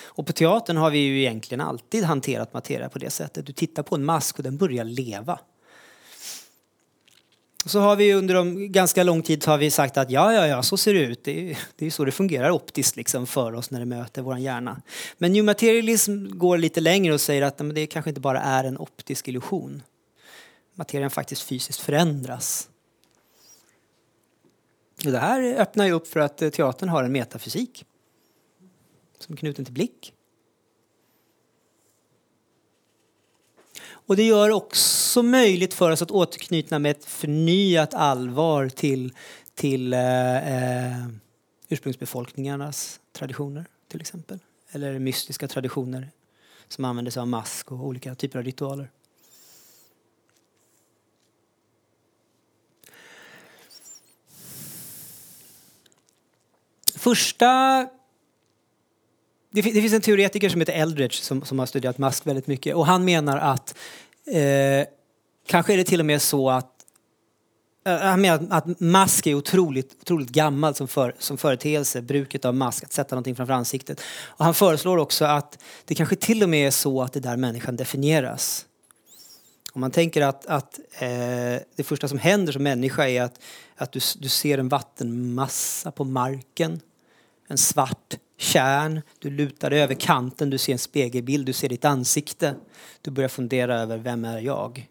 Och på teatern har vi ju egentligen alltid hanterat materia på det sättet. Du tittar på en mask och den börjar leva. Så har vi under de, ganska lång tid har vi sagt att ja, ja, ja, så ser det ut. Det är, det är så det fungerar optiskt liksom för oss när det möter vår hjärna. Men new materialism går lite längre och säger att men det kanske inte bara är en optisk illusion. Materien faktiskt fysiskt förändras. Och det här öppnar ju upp för att eh, teatern har en metafysik som är knuten till blick. Och det gör också möjligt för oss att återknyta med ett förnyat allvar till, till eh, eh, ursprungsbefolkningarnas traditioner till exempel. Eller mystiska traditioner som använder sig av mask och olika typer av ritualer. Första det, det, finns en teoretiker som heter Eldridge som, som har studerat mask väldigt mycket och han menar att eh, kanske är det till och med så att eh, han menar att mask är otroligt, otroligt gammalt som, för, som företeelse, bruket av mask, att sätta någonting framför ansiktet. Och han föreslår också att det kanske till och med är så att det där människan definieras. Om man tänker att, att eh, det första som händer som människa är att, att du, du ser en vattenmassa på marken, en svart kärn, du lutar dig över kanten, du ser en spegelbild, du ser ditt ansikte. Du börjar fundera över vem är jag?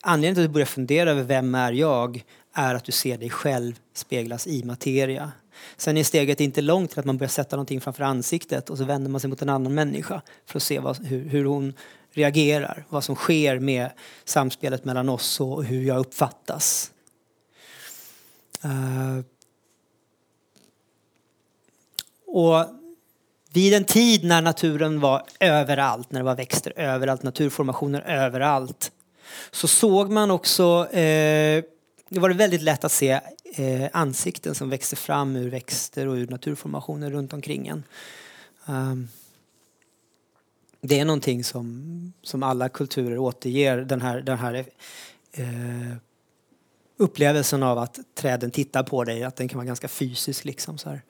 Anledningen till att du börjar fundera över vem är jag är att du ser dig själv speglas i materia. Sen är steget inte långt till att man börjar sätta någonting framför ansiktet och så vänder man sig mot en annan människa för att se vad, hur, hur hon reagerar, vad som sker med samspelet mellan oss och hur jag uppfattas. Uh, och vid en tid när naturen var överallt, när det var växter överallt, naturformationer överallt, så såg man också, eh, det var väldigt lätt att se eh, ansikten som växte fram ur växter och ur naturformationer runt omkring en. Um, det är någonting som, som alla kulturer återger, den här, den här eh, upplevelsen av att träden tittar på dig, att den kan vara ganska fysisk. Liksom, så här.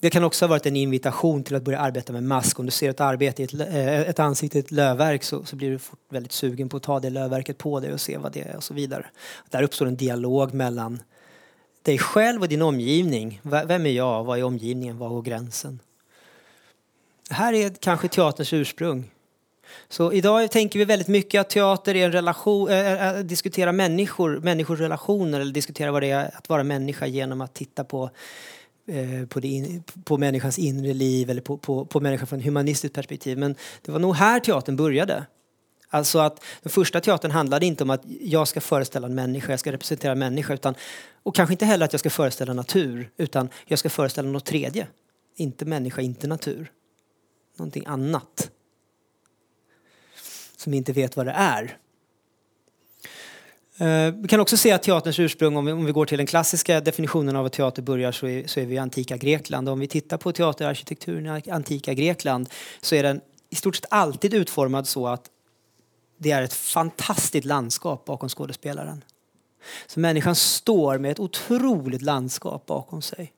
Det kan också ha varit en invitation till att börja arbeta med mask. Om du ser ett, arbete ett, eh, ett ansikte i ett lövverk så, så blir du väldigt sugen på att ta det lövverket på dig och se vad det är och så vidare. Där uppstår en dialog mellan dig själv och din omgivning. Vem är jag? Vad är omgivningen? Var går gränsen? Det här är kanske teaterns ursprung. Så idag tänker vi väldigt mycket att teater är en relation, eh, eh, äh, att diskutera människor, människors relationer eller diskutera vad det är att vara människa genom att titta på Eh, på, det, på människans inre liv eller på, på, på människan från ett humanistiskt perspektiv. Men det var nog här teatern började. Alltså att den första teatern handlade inte om att jag ska föreställa en människa, jag ska representera en människa. Utan, och kanske inte heller att jag ska föreställa natur, utan jag ska föreställa något tredje. Inte människa, inte natur. Någonting annat. Som inte vet vad det är. Eh, vi kan också se att teaterns ursprung, om vi, går till den klassiska definitionen av vad teater börjar så är, så är vi i antika Grekland. om vi tittar på teaterarkitekturen i antika Grekland så är den i stort sett alltid utformad så att det är ett fantastiskt landskap bakom skådespelaren. Så människan står med ett otroligt landskap bakom sig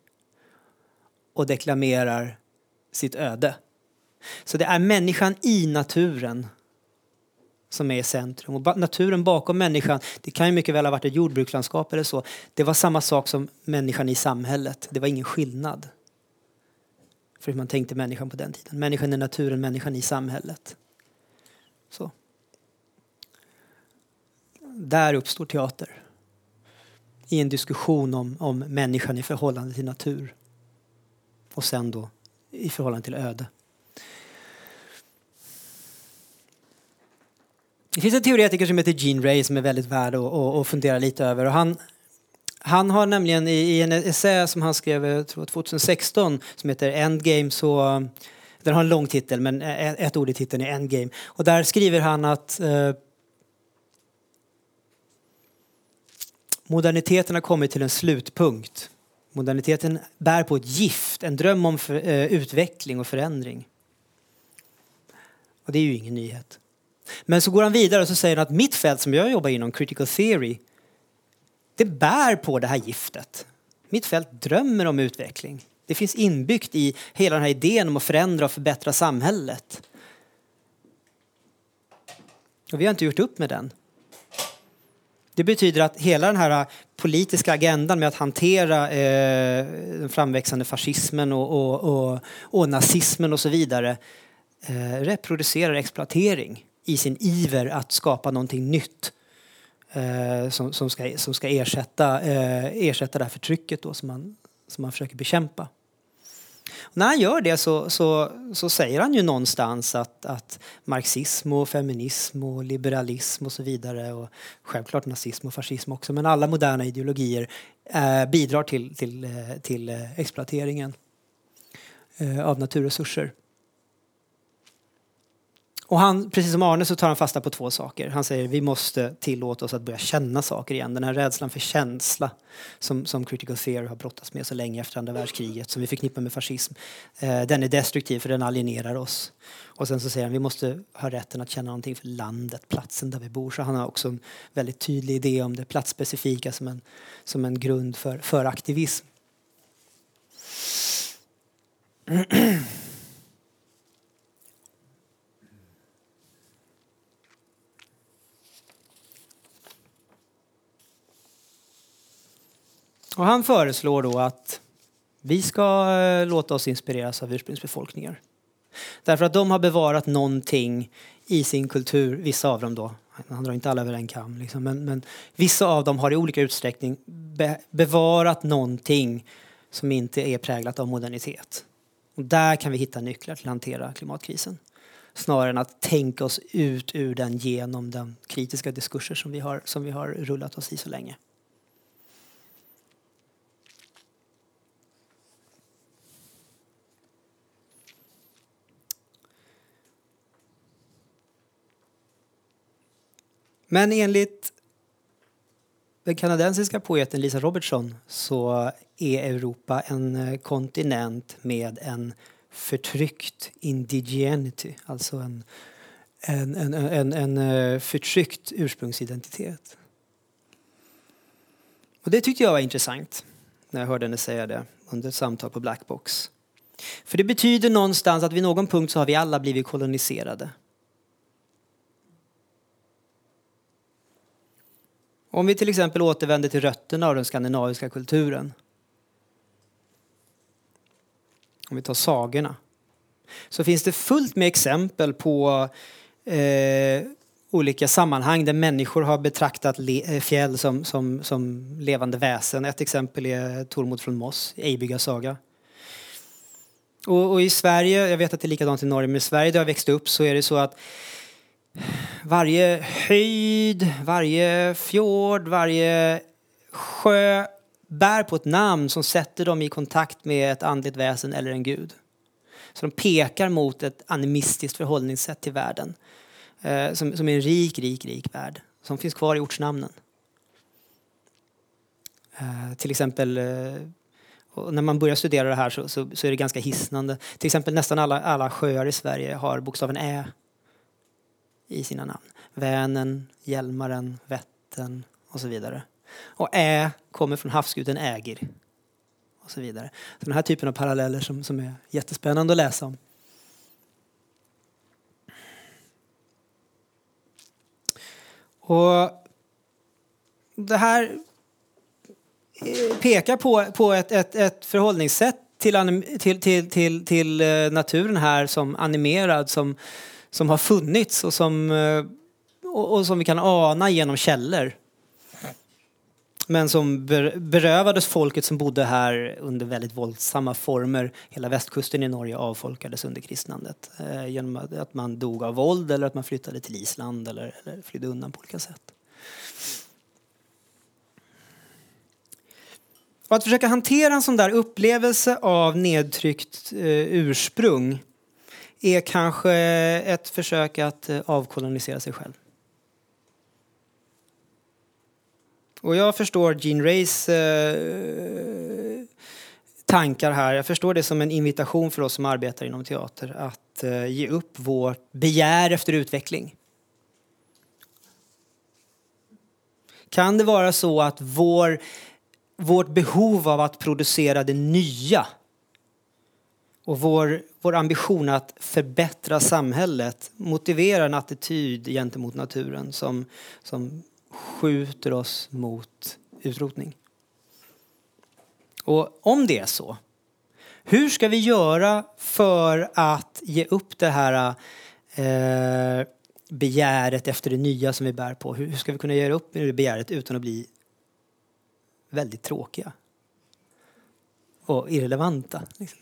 och deklamerar sitt öde. Så det är människan i naturen som är i centrum. Och naturen bakom människan, det kan ju mycket väl ha varit ett jordbrukslandskap eller så. Det var samma sak som människan i samhället. Det var ingen skillnad. För hur man tänkte människan på den tiden. Människan i naturen, människan i samhället. Så. Där uppstår teater. I en diskussion om, om människan i förhållande till natur. Och sen då i förhållande till öde. Det finns en teoretiker som heter Gene Ray som är väldigt värd att, att fundera lite över. Och han, han har nämligen i, i en essä som han skrev eh, jag tror 2016 som heter Endgame så eh, den har en lång titel men eh, ett ord i titeln är Endgame. Och där skriver han att eh, moderniteten har kommit till en slutpunkt. Moderniteten bär på ett gift, en dröm om för, eh, utveckling och förändring. Och det är ju ingen nyhet. Men så går han vidare och så säger han att mitt fält som jag jobbar inom, critical theory, det bär på det här giftet. Mitt fält drömmer om utveckling. Det finns inbyggt i hela den här idén om att förändra och förbättra samhället. Och vi har inte gjort upp med den. Det betyder att hela den här politiska agendan med att hantera eh, den framväxande fascismen och, och, och, och nazismen och så vidare eh, reproducerar exploatering i sin iver att skapa någonting nytt eh, som, som, ska, som ska ersätta, eh, ersätta det här förtrycket då som man, som man försöker bekämpa. Och när han gör det så, så, så säger han ju någonstans att, att marxism och feminism och liberalism och så vidare och självklart nazism och fascism också men alla moderna ideologier eh, bidrar till, till, eh, till eh, exploateringen eh, av naturresurser. Och han, precis som Arne så tar han fasta på två saker. Han säger vi måste tillåta oss att börja känna saker igen. Den här rädslan för känsla som, som critical theory har brottats med så länge efter andra världskriget som vi förknippar med fascism. Eh, den är destruktiv för den alienerar oss. Och sen så säger han vi måste ha rätten att känna någonting för landet, platsen där vi bor. Så han har också en väldigt tydlig idé om det platsspecifika som en, som en grund för, för aktivism. Och han föreslår då att vi ska eh, låta oss inspireras av ursprungsbefolkningar. Därför att de har bevarat någonting i sin kultur, vissa av dem då, han drar inte alla över en kam, liksom, men, men, vissa av dem har i olika utsträckning be, bevarat någonting som inte är präglat av modernitet. Och där kan vi hitta nycklar till att hantera klimatkrisen. Snarare än att tänka oss ut ur den genom den kritiska diskurser som vi har, som vi har rullat oss i så länge. Men enligt den kanadensiska poeten Lisa Robertson så är Europa en eh, kontinent med en förtryckt indigenity. alltså en, en, en, en, en eh, förtryckt ursprungsidentitet. Och det tyckte jag var intressant när jag hörde henne säga det under ett samtal på Blackbox. För det betyder någonstans att vid någon punkt så har vi alla blivit koloniserade. Om vi till exempel återvänder till rötterna av den skandinaviska kulturen. Om vi tar sagorna. Så finns det fullt med exempel på eh, olika sammanhang där människor har betraktat eh, fjäll som, som, som levande väsen. Ett exempel är Tormod från Moss, Eibyga saga. Och, och, i Sverige, jag vet att det är likadant i Norge, men i Sverige där jag växte upp så är det så att varje höjd, varje fjord, varje sjö bär på ett namn som sätter dem i kontakt med ett andligt väsen eller en gud. Så de pekar mot ett animistiskt förhållningssätt till världen. Eh, som, som är en rik, rik, rik värld. Som finns kvar i ortsnamnen. Eh, till exempel eh, när man börjar studera det här så, så, så, är det ganska hisnande. Till exempel nästan alla, alla sjöar i Sverige har bokstaven Ä i sina namn. Vänern, Hjälmaren, Vättern och så vidare. Och Ä kommer från havsguden Ägir. Och så vidare. Så den här typen av paralleller som, som är jättespännande att läsa om. Och det här eh, pekar på, på ett, ett, ett förhållningssätt till, till, till, till, till eh, naturen här som animerad, som, som har funnits och som, eh, och, och som vi kan ana genom källor. Men som berövades folket som bodde här under väldigt våldsamma former. Hela västkusten i Norge avfolkades under kristnandet. Eh, genom att man dog av våld eller att man flyttade till Island eller, eller flydde undan på olika sätt. Och att försöka hantera en sån där upplevelse av nedtryckt eh, ursprung är kanske ett försök att eh, avkolonisera sig själv. Och jag förstår Gene Rays eh, tankar här. Jag förstår det som en invitation för oss som arbetar inom teater att eh, ge upp vårt begär efter utveckling. Kan det vara så att vår, vårt behov av att producera det nya och vår, vår ambition att förbättra samhället motiverar en attityd gentemot naturen som, som skjuter oss mot utrotning? Och om det är så, hur ska vi göra för att ge upp det här eh, begäret efter det nya som vi bär på? Hur ska vi kunna göra upp med det begäret utan att bli väldigt tråkiga och irrelevanta? Liksom?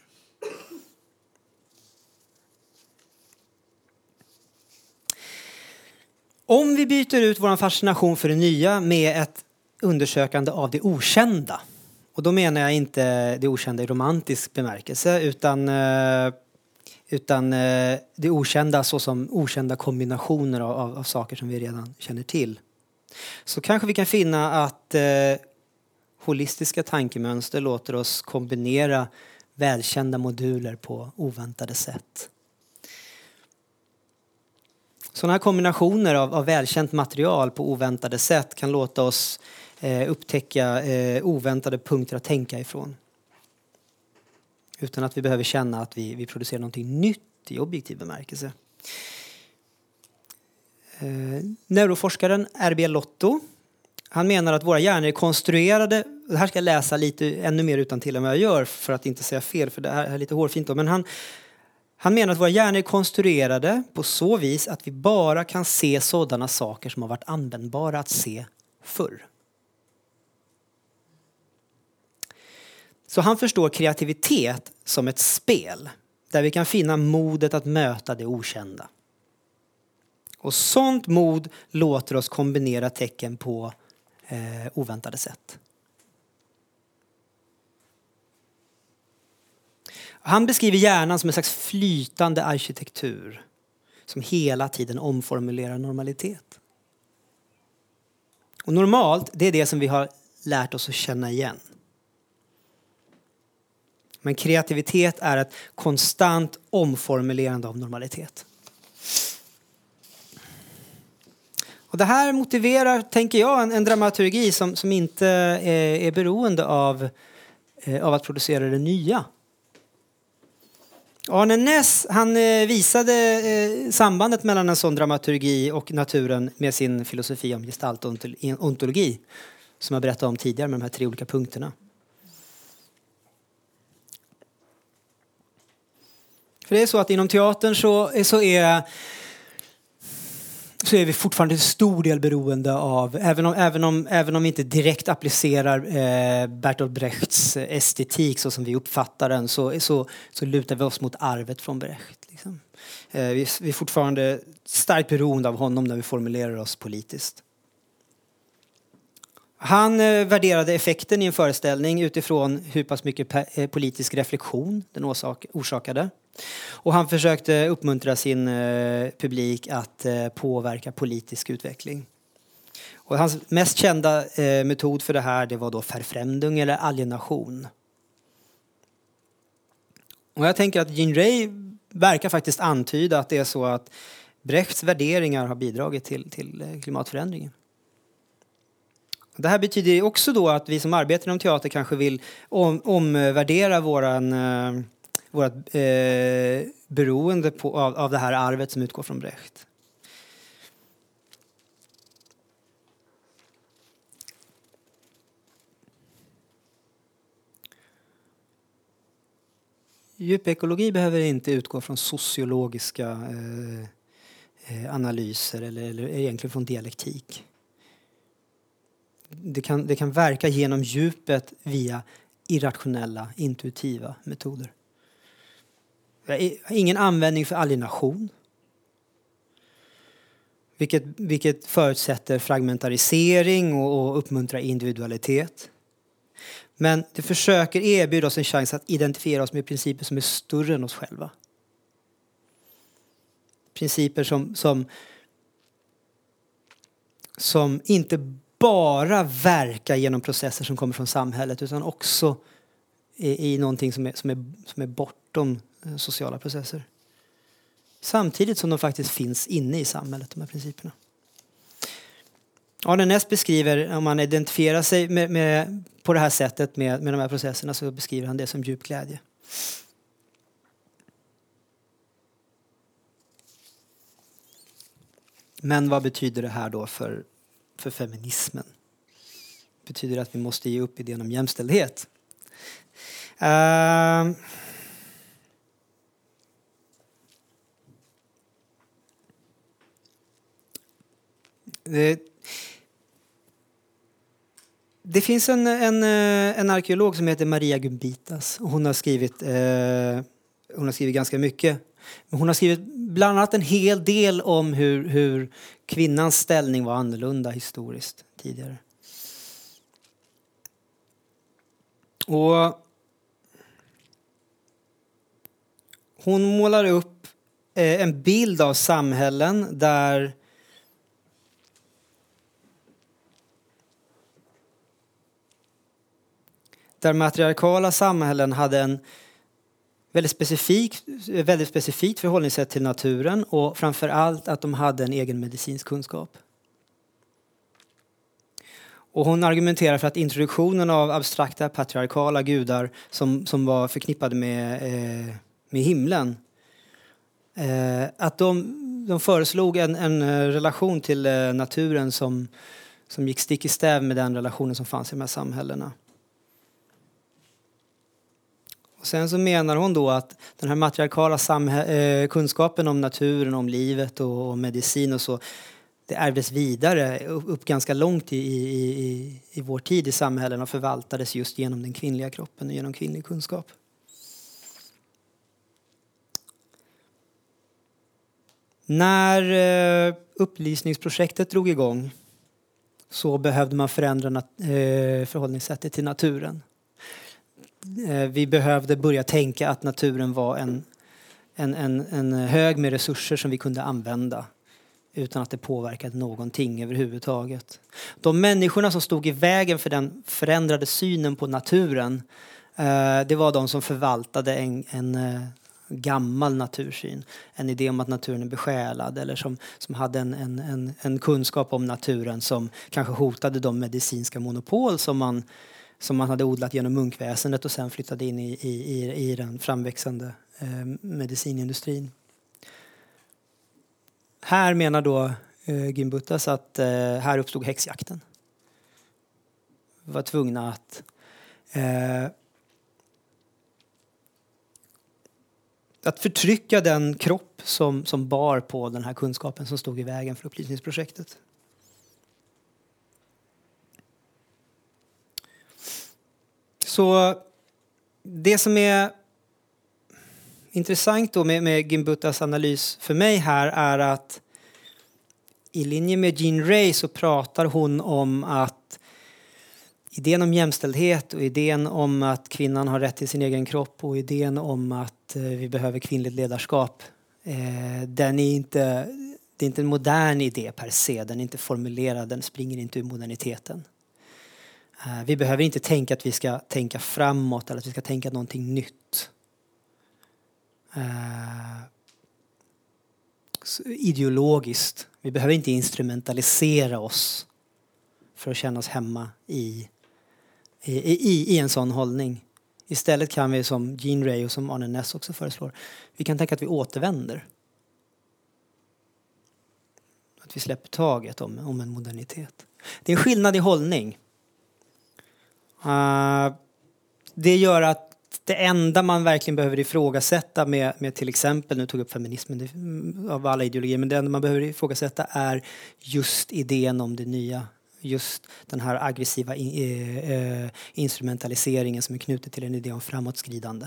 Om vi byter ut vår fascination för det nya med ett undersökande av det okända och då menar jag inte det okända i romantisk bemärkelse utan, eh, utan eh, det okända såsom okända kombinationer av, av, av, saker som vi redan känner till. Så kanske vi kan finna att eh, holistiska tankemönster låter oss kombinera välkända moduler på oväntade sätt. Sådana här kombinationer av, av välkänt material på oväntade sätt kan låta oss eh, upptäcka eh, oväntade punkter att tänka ifrån. Utan att vi behöver känna att vi, vi producerar någonting nytt i objektiv bemärkelse. Eh, neuroforskaren R.B. Lotto han menar att våra hjärnor är konstruerade, det här ska jag läsa lite ännu mer utan till än vad jag gör för att inte säga fel för det här är lite hårfint då, men han, han menar att våra hjärnor är konstruerade på så vis att vi bara kan se sådana saker som har varit användbara att se förr. Så han förstår kreativitet som ett spel där vi kan finna modet att möta det okända. Och sånt mod låter oss kombinera tecken på eh, oväntade sätt. Han beskriver hjärnan som en slags flytande arkitektur som hela tiden omformulerar normalitet. Och normalt, det är det som vi har lärt oss att känna igen. Men kreativitet är ett konstant omformulerande av normalitet. Och det här motiverar, tänker jag, en, en dramaturgi som, som inte är, är beroende av, eh, av att producera det nya. Arne Ness han eh, visade eh, sambandet mellan en sån dramaturgi och naturen med sin filosofi om gestaltontologi som jag berättade om tidigare med de här tre olika punkterna. För det är så att inom teatern så, så är så är vi fortfarande till stor del beroende av, även om, även om, även om vi inte direkt applicerar eh, Bertolt Brechts estetik så som vi uppfattar den så, så, så lutar vi oss mot arvet från Brecht. Liksom. Eh, vi, vi är fortfarande starkt beroende av honom när vi formulerar oss politiskt. Han eh, värderade effekten i en föreställning utifrån hur pass mycket eh, politisk reflektion den orsakade. Och han försökte uppmuntra sin eh, publik att eh, påverka politisk utveckling. Och hans mest kända eh, metod för det här det var då förfrämdung eller alienation. Och jag tänker att Jean Ray verkar faktiskt antyda att det är så att Brechts värderingar har bidragit till, till eh, klimatförändringen. Det här betyder också då att vi som arbetar inom teater kanske vill om, omvärdera våran eh, vårt eh, beroende på, av, av det här arvet som utgår från Brecht. Djupekologi behöver inte utgå från sociologiska eh, eh analyser eller, eller egentligen från dialektik. Det kan, det kan verka genom djupet via irrationella, intuitiva metoder. Jag har ingen användning för alienation. Vilket, vilket förutsätter fragmentarisering och, och uppmuntrar individualitet. Men det försöker erbjuda oss en chans att identifiera oss med principer som är större än oss själva. Principer som, som, som inte bara verkar genom processer som kommer från samhället utan också i, i någonting som är, som, är, som är bortom Eh, sociala processer. Samtidigt som de faktiskt finns inne i samhället, de här principerna. Arne Ness beskriver, om man identifierar sig med, med, på det här sättet med, med de här processerna så beskriver han det som djup glädje. Men vad betyder det här då för, för feminismen? Betyder det att vi måste ge upp idén om jämställdhet? Uh, det, det finns en, en, eh, en arkeolog som heter Maria Gumbitas. Hon har skrivit, eh, hon har skrivit ganska mycket hon har skrivit bland annat en hel del om hur, hur kvinnans ställning var annorlunda historiskt tidigare. Och hon målar upp eh, en bild av samhällen där där matriarkala samhällen hade en väldigt, specifik, väldigt specifikt förhållningssätt till naturen och framför allt att de hade en egen medicinsk kunskap. Och hon argumenterar för att introduktionen av abstrakta patriarkala gudar som, som var förknippade med, eh, med himlen eh, att de, de föreslog en, en eh, relation till eh, naturen som, som gick stick i stäv med den relationen som fanns i de här samhällena. Och sen så menar hon då att den här matriarkala eh, kunskapen om naturen, om livet och, och medicin och så det ärvdes vidare upp ganska långt i, i, i, i vår tid i samhällen och förvaltades just genom den kvinnliga kroppen och genom kvinnlig kunskap. När eh, upplysningsprojektet drog igång så behövde man förändra eh, förhållningssättet till naturen. Eh, vi behövde börja tänka att naturen var en, en, en, en hög med resurser som vi kunde använda utan att det påverkade någonting överhuvudtaget. De människorna som stod i vägen för den förändrade synen på naturen eh, det var de som förvaltade en, en eh, gammal natursyn. En idé om att naturen är besjälad eller som, som hade en, en, en, en kunskap om naturen som kanske hotade de medicinska monopol som man som man hade odlat genom munkväsendet och sen flyttade in i, i, i den framväxande eh, medicinindustrin. Här menar då eh, Gimbutas att eh, här uppstod häxjakten. Vi var tvungna att eh, att förtrycka den kropp som, som bar på den här kunskapen som stod i vägen för upplysningsprojektet. Så det som är intressant då med, med Gimbutas analys för mig här är att i linje med Jean Ray så pratar hon om att idén om jämställdhet och idén om att kvinnan har rätt till sin egen kropp och idén om att eh, vi behöver kvinnligt ledarskap. Eh, den är inte, det är inte en modern idé per se, den är inte formulerad, den springer inte ur moderniteten. Eh, vi behöver inte tänka att vi ska tänka framåt eller att vi ska tänka någonting nytt. Eh, ideologiskt. Vi behöver inte instrumentalisera oss för att känna oss hemma i, i, i, i en sån hållning. Istället kan vi som Jean Ray och som Arne Ness också föreslår, vi kan tänka att vi återvänder. Att vi släpper taget om, om en modernitet. Det är en skillnad i hållning. Uh, det gör att det enda man verkligen behöver ifrågasätta med, med till exempel, nu tog jag upp feminismen det, mm, av alla ideologier, men det enda man behöver ifrågasätta är just idén om det nya. Just den här aggressiva in, eh, eh instrumentaliseringen som är knuten till en idé om framåtskridande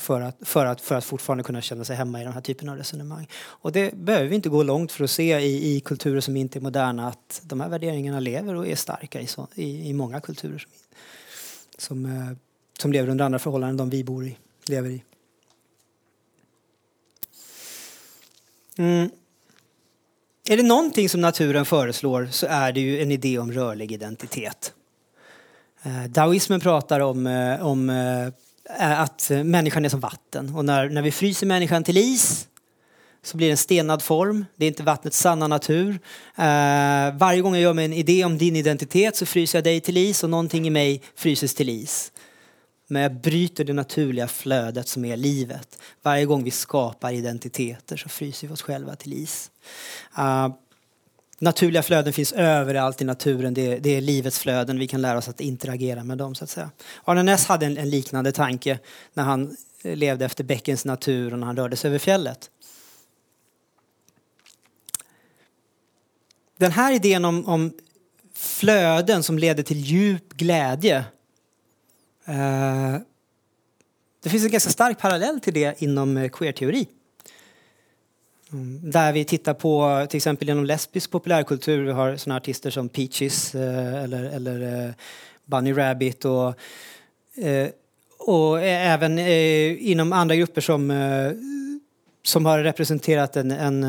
för att, för, att, för att fortfarande kunna känna sig hemma i den här typen av resonemang. Och det behöver vi inte gå långt för att se i, i kulturer som inte är moderna att de här värderingarna lever och är starka i, så, i, i många kulturer som, som, eh, som lever under andra förhållanden än de vi bor i, lever i. Mm. Är det någonting som naturen föreslår så är det ju en idé om rörlig identitet. Eh, daoismen pratar om, eh, om Eh, att eh, människan är som vatten och när, när vi fryser människan till is så blir det en stenad form. Det är inte vattnets sanna natur. Eh, varje gång jag gör mig en idé om din identitet så fryser jag dig till is och någonting i mig fryses till is. Men jag bryter det naturliga flödet som är livet. Varje gång vi skapar identiteter så fryser vi oss själva till is. Uh, naturliga flöden finns överallt i naturen. Det är, det är, livets flöden. Vi kan lära oss att interagera med dem. så att säga. Arne Ness hade en, en liknande tanke när han eh, levde efter bäckens natur och när han rörde sig över fjället. Den här idén om, om flöden som leder till djup glädje eh, det finns en ganska stark parallell till det inom eh, queerteori. queer-teori. Där vi tittar på till exempel genom lesbisk populärkultur. Vi har såna artister som Peaches eh, eller, eller eh, Bunny Rabbit och, eh, och även inom andra grupper som, som har representerat en, en,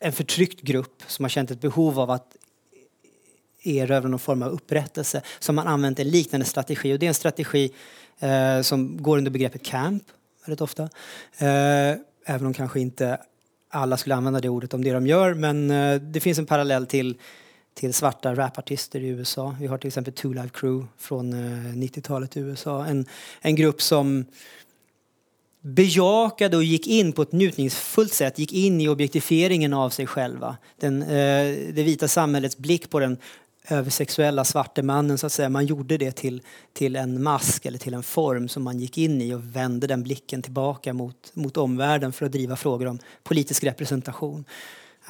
en förtryckt grupp som har känt ett behov av att erövra någon form av upprättelse som man använt en liknande strategi och det är en strategi eh, som går under begreppet camp väldigt ofta. Eh, även om kanske inte alla skulle använda det ordet om det de gör men eh, det finns en parallell till till svarta rapartister i USA. Vi har till exempel Two Live Crew från eh, 90-talet i USA. En, en grupp som bejakade och gick in på ett njutningsfullt sätt, gick in i objektifieringen av sig själva. Den, eh, det vita samhällets blick på den översexuella svarte mannen så att säga. Man gjorde det till, till en mask eller till en form som man gick in i och vände den blicken tillbaka mot, mot omvärlden för att driva frågor om politisk representation.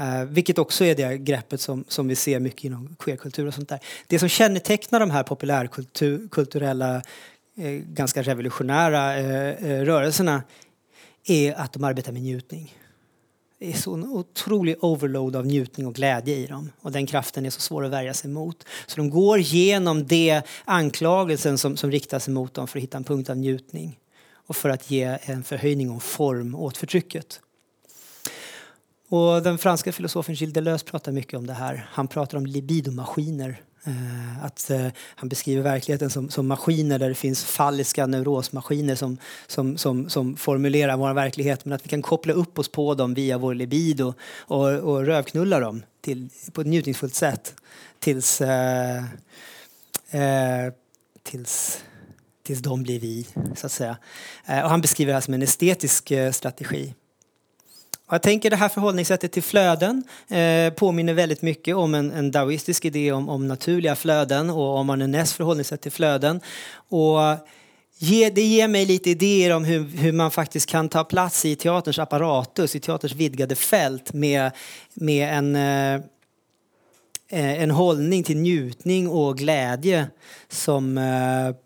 Uh, vilket också är det greppet som, som vi ser mycket inom queerkultur och sånt där. Det som kännetecknar de här populärkulturella, eh, ganska revolutionära eh, eh, rörelserna är att de arbetar med njutning det är så en otrolig overload av njutning och glädje i dem. Och den kraften är så svår att värja sig mot. Så de går igenom det anklagelsen som, som riktas mot dem för att hitta en punkt av njutning. Och för att ge en förhöjning och form åt förtrycket. Och den franska filosofen Gilles Deleuze pratar mycket om det här. Han pratar om libidomaskiner Eh, att eh, han beskriver verkligheten som, som maskiner där det finns falliska neurosmaskiner som, som, som, som formulerar vår verklighet men att vi kan koppla upp oss på dem via vår libido och, och rövknulla dem till, på ett njutningsfullt sätt tills, eh, eh, tills, tills de blir vi, så att säga. Eh, och han beskriver det här som en estetisk eh, strategi. Jag tänker det här förhållningssättet till flöden eh, påminner väldigt mycket om en, en daoistisk idé om, om naturliga flöden och om Arne förhållningssätt till flöden. Och ge, det ger mig lite idéer om hur, hur man faktiskt kan ta plats i teaterns apparatus, i teaterns vidgade fält med, med en eh, eh en hållning till njutning och glädje som eh,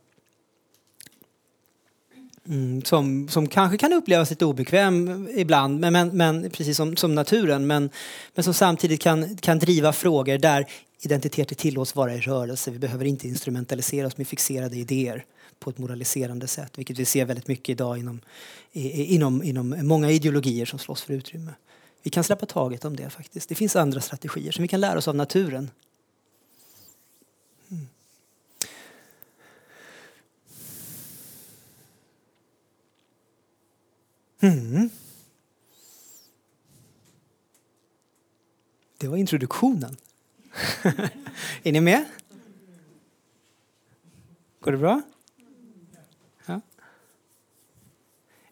Mm, som, som kanske kan upplevas lite obekväm ibland, men, men, men precis som, som naturen, men, men som samtidigt kan, kan driva frågor där identiteter tillåts vara i rörelse. Vi behöver inte instrumentalisera oss med fixerade idéer på ett moraliserande sätt, vilket vi ser väldigt mycket idag inom, inom, inom många ideologier som slåss för utrymme. Vi kan släppa taget om det faktiskt. Det finns andra strategier som vi kan lära oss av naturen Mm. Det var introduktionen. är ni med? Går det bra? Ja.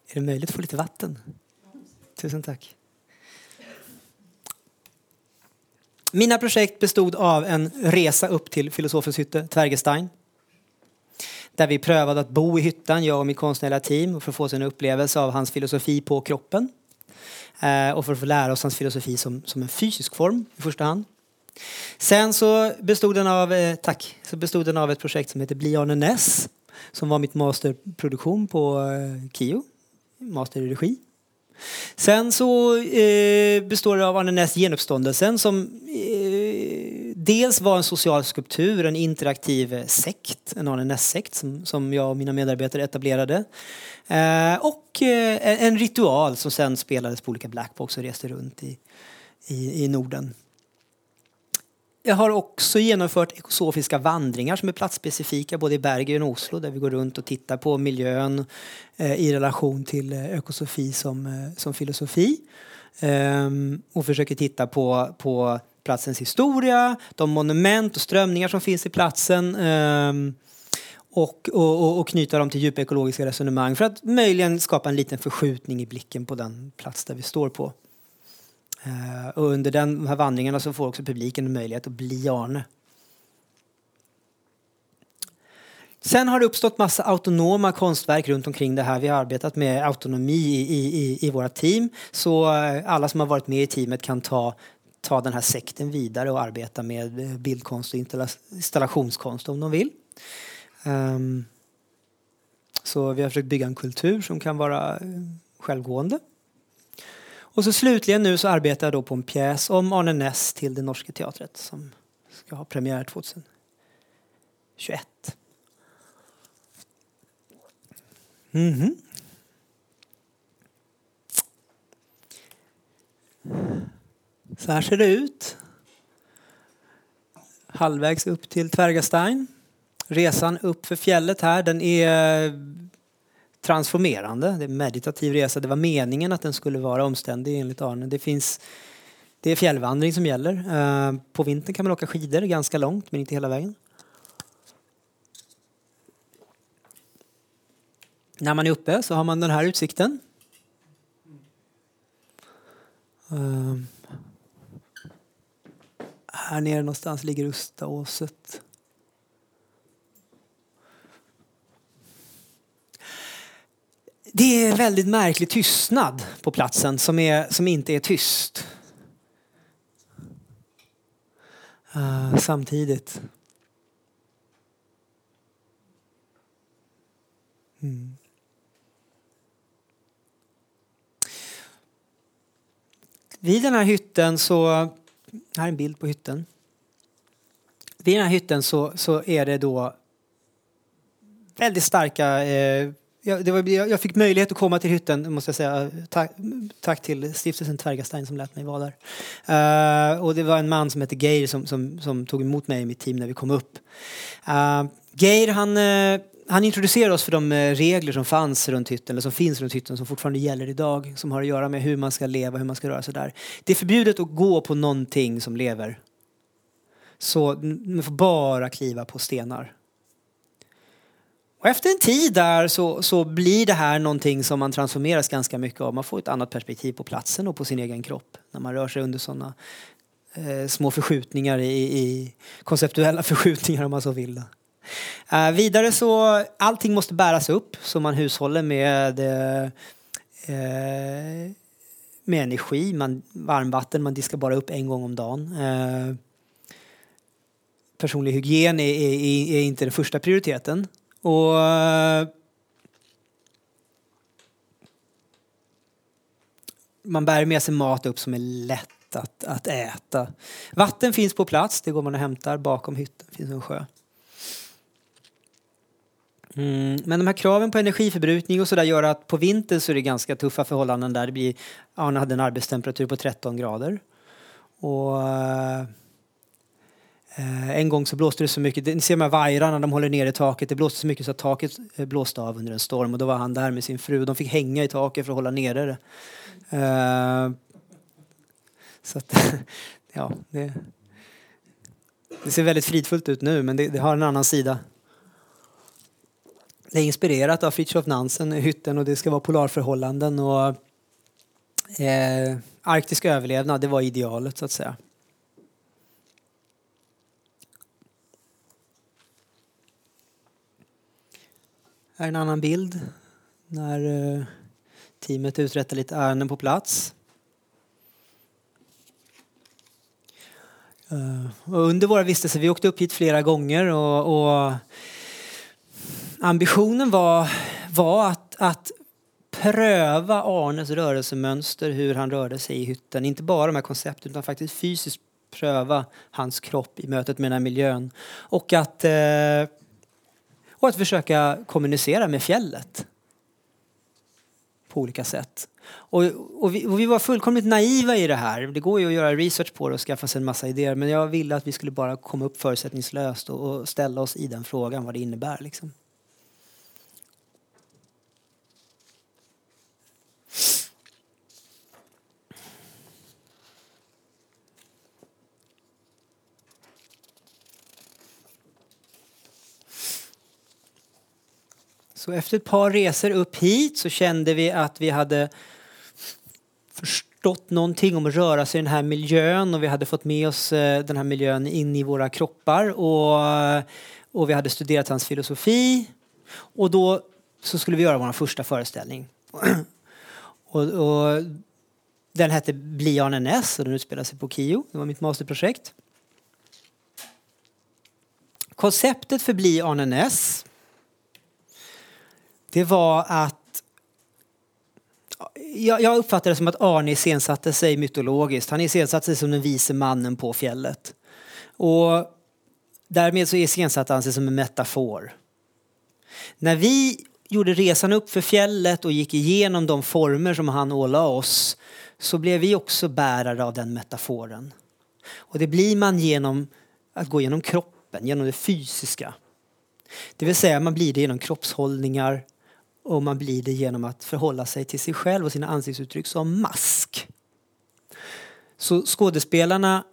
Är det möjligt att få lite vatten? Tusen tack. Mina projekt bestod av en resa upp till filosofens hytte, Tvergestein. Där vi prövade att bo i hyttan, jag och mitt konstnärliga team, för att få en upplevelse av hans filosofi på kroppen. Eh, och för att få lära oss hans filosofi som, som en fysisk form i första hand. Sen så bestod den av, eh, tack, så bestod den av ett projekt som heter Bli Arne Ness som var mitt masterproduktion på eh, KIO, master i regi. Sen så eh, består det av Arne Ness genuppståndelsen som eh, dels var en social skulptur, en interaktiv sekt, en Arne Ness-sekt som, som jag och mina medarbetare etablerade. Eh, och eh, en ritual som sen spelades på olika blackbox och reste runt i, i, i Norden. jag har också genomfört ekosofiska vandringar som är platsspecifika både i Bergen och Oslo där vi går runt och tittar på miljön eh, i relation till eh, ekosofi som, eh, som filosofi. Ehm, och försöker titta på, på platsens historia, de monument och strömningar som finns i platsen ehm, och, och, och knyta dem till djupa ekologiska resonemang för att möjligen skapa en liten förskjutning i blicken på den plats där vi står på. Eh, och under den, de här vandringarna så får också publiken en möjlighet att bli Arne. Sen har det uppstått massa autonoma konstverk runt omkring det här. Vi har arbetat med autonomi i, i, i våra team. Så eh, alla som har varit med i teamet kan ta, ta den här sekten vidare och arbeta med bildkonst och installationskonst om de vill. Um, så vi har försökt bygga en kultur som kan vara eh, självgående. Och så slutligen nu så arbetar jag då på en pjäs om Arne Ness till det Norska Teatret som ska ha premiär 2021. Mm -hmm. Så här ser det ut. Halvvägs upp till Tvergastein. Resan upp för fjället här den är transformerande. Det är en meditativ resa. Det var meningen att den skulle vara omständig enligt Arne. Det finns det är fjällvandring som gäller. Eh, på vintern kan man åka skidor ganska långt men inte hela vägen. När man är uppe så har man den här utsikten. Eh, här nere någonstans ligger Ustaåset. Det är en väldigt märklig tystnad på platsen som, är, som inte är tyst. Uh, samtidigt. Mm. Vid den här hytten så, här är en bild på hytten. Vid den här hytten så, så är det då väldigt starka eh, jag, det var, jag fick möjlighet att komma till hytten, måste jag säga. Tack, tack till stiftelsen Tvergastein som lät mig vara där. Uh, och det var en man som hette Geir som, som, som, tog emot mig i mitt team när vi kom upp. Uh, Geir han, uh, han introducerar oss för de eh, regler som fanns runt hytten, eller som finns runt hytten, som fortfarande gäller idag. Som har att göra med hur man ska leva, hur man ska röra sig där. Det är förbjudet att gå på någonting som lever. Så man får bara kliva på stenar. Och efter en tid där så, så blir det här någonting som man transformeras ganska mycket av. Man får ett annat perspektiv på platsen och på sin egen kropp när man rör sig under sådana eh, små förskjutningar i, i, konceptuella förskjutningar om man så vill. Eh, vidare så allting måste bäras upp så man hushåller med eh, med energi, man, varmvatten, man diskar bara upp en gång om dagen. Eh, personlig hygien är, är, är, inte den första prioriteten. Och eh, man bär med sig mat upp som är lätt att, att äta. Vatten finns på plats, det går man och hämtar. Bakom hytten finns en sjö. Mm, men de här kraven på energiförbrukning och sådär gör att på vintern så är det ganska tuffa förhållanden där. Det blir, Arne hade en arbetstemperatur på 13 grader. Och eh, en gång så blåste det så mycket, ni ser de här vajrarna, de håller ner i taket, det blåste så mycket så att taket eh, blåste av under en storm och då var han där med sin fru. De fick hänga i taket för att hålla nere det. Uh, så att, ja, det, det, ser väldigt fridfullt ut nu men det, det, har en annan sida. Det är inspirerat av Fritiof Nansen, hytten och det ska vara polarförhållanden och eh, arktisk överlevnad, det var idealet så att säga. Här är en annan bild när eh, teamet uträttar lite ärenden på plats. Eh, och under våra vistelser, vi åkte upp hit flera gånger och, och ambitionen var, var att, att pröva Arnes rörelsemönster, hur han rörde sig i hytten. Inte bara de här koncepten utan faktiskt fysiskt pröva hans kropp i mötet med den här miljön. Och att eh, och att försöka kommunicera med fjället på olika sätt. Och, och, vi, och, vi, var fullkomligt naiva i det här. Det går ju att göra research på det och skaffa sig en massa idéer. Men jag ville att vi skulle bara komma upp förutsättningslöst och, och ställa oss i den frågan, vad det innebär. Liksom. Så efter ett par resor upp hit så kände vi att vi hade förstått någonting om att röra sig i den här miljön och vi hade fått med oss eh, den här miljön in i våra kroppar och, eh, och vi hade studerat hans filosofi. Och då så skulle vi göra vår första föreställning. och, och den hette Bli Arne Ness och den utspelade sig på KIO. Det var mitt masterprojekt. Konceptet för Bli Arne Ness det var att jag, jag uppfattar det som att Arne iscensatte sig mytologiskt. Han iscensatte sig som den vise mannen på fjället. Och därmed så iscensatte han sig som en metafor. När vi gjorde resan upp för fjället och gick igenom de former som han ålade oss så blev vi också bärare av den metaforen. Och det blir man genom att gå genom kroppen, genom det fysiska. Det vill säga man blir det genom kroppshållningar, och man blir det genom att förhålla sig till sig själv och sina ansiktsuttryck som mask. Så skådespelarna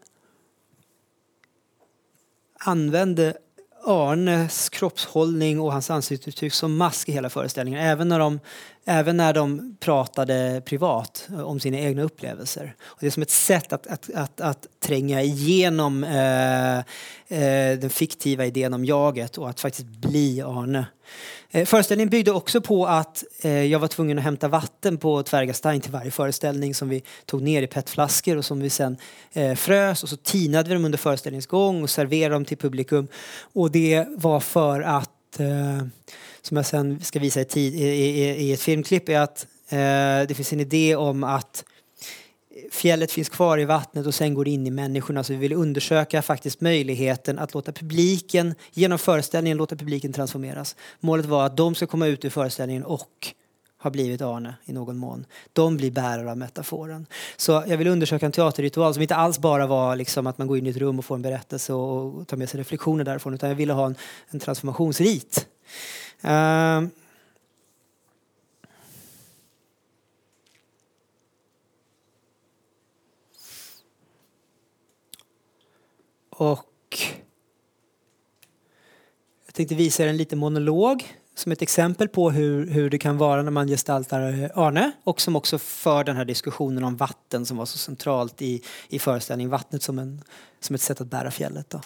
använde Arnes kroppshållning och hans ansiktsuttryck som mask i hela föreställningen. Även när de, även när de pratade privat eh, om sina egna upplevelser. Och det är som ett sätt att, att, att, att tränga igenom eh, eh, den fiktiva idén om jaget och att faktiskt bli Arne. Eh, föreställningen byggde också på att eh, jag var tvungen att hämta vatten på Tvärgastein till varje föreställning som vi tog ner i petflaskor och som vi sen eh, frös och så tinade vi dem under föreställningens gång och serverade dem till publikum. Och det var för att, eh, som jag sen ska visa i, tid, i, i, i ett filmklipp, är att eh, det finns en idé om att fjället finns kvar i vattnet och sen går in i människorna. Så vi vill undersöka faktiskt möjligheten att låta publiken, genom föreställningen, låta publiken transformeras. Målet var att de ska komma ut ur föreställningen och har blivit Arne i någon mån. De blir bärare av metaforen. Så jag vill undersöka en teaterritual som inte alls bara var liksom att man går in i ett rum och får en berättelse och tar med sig reflektioner därifrån utan jag ville ha en, en transformationsrit. Uh, Och jag tänkte visa er en liten monolog som ett exempel på hur, hur det kan vara när man gestaltar eh, Arne och som också för den här diskussionen om vatten som var så centralt i, i föreställningen. Vattnet som, en, som ett sätt att bära fjället. Då.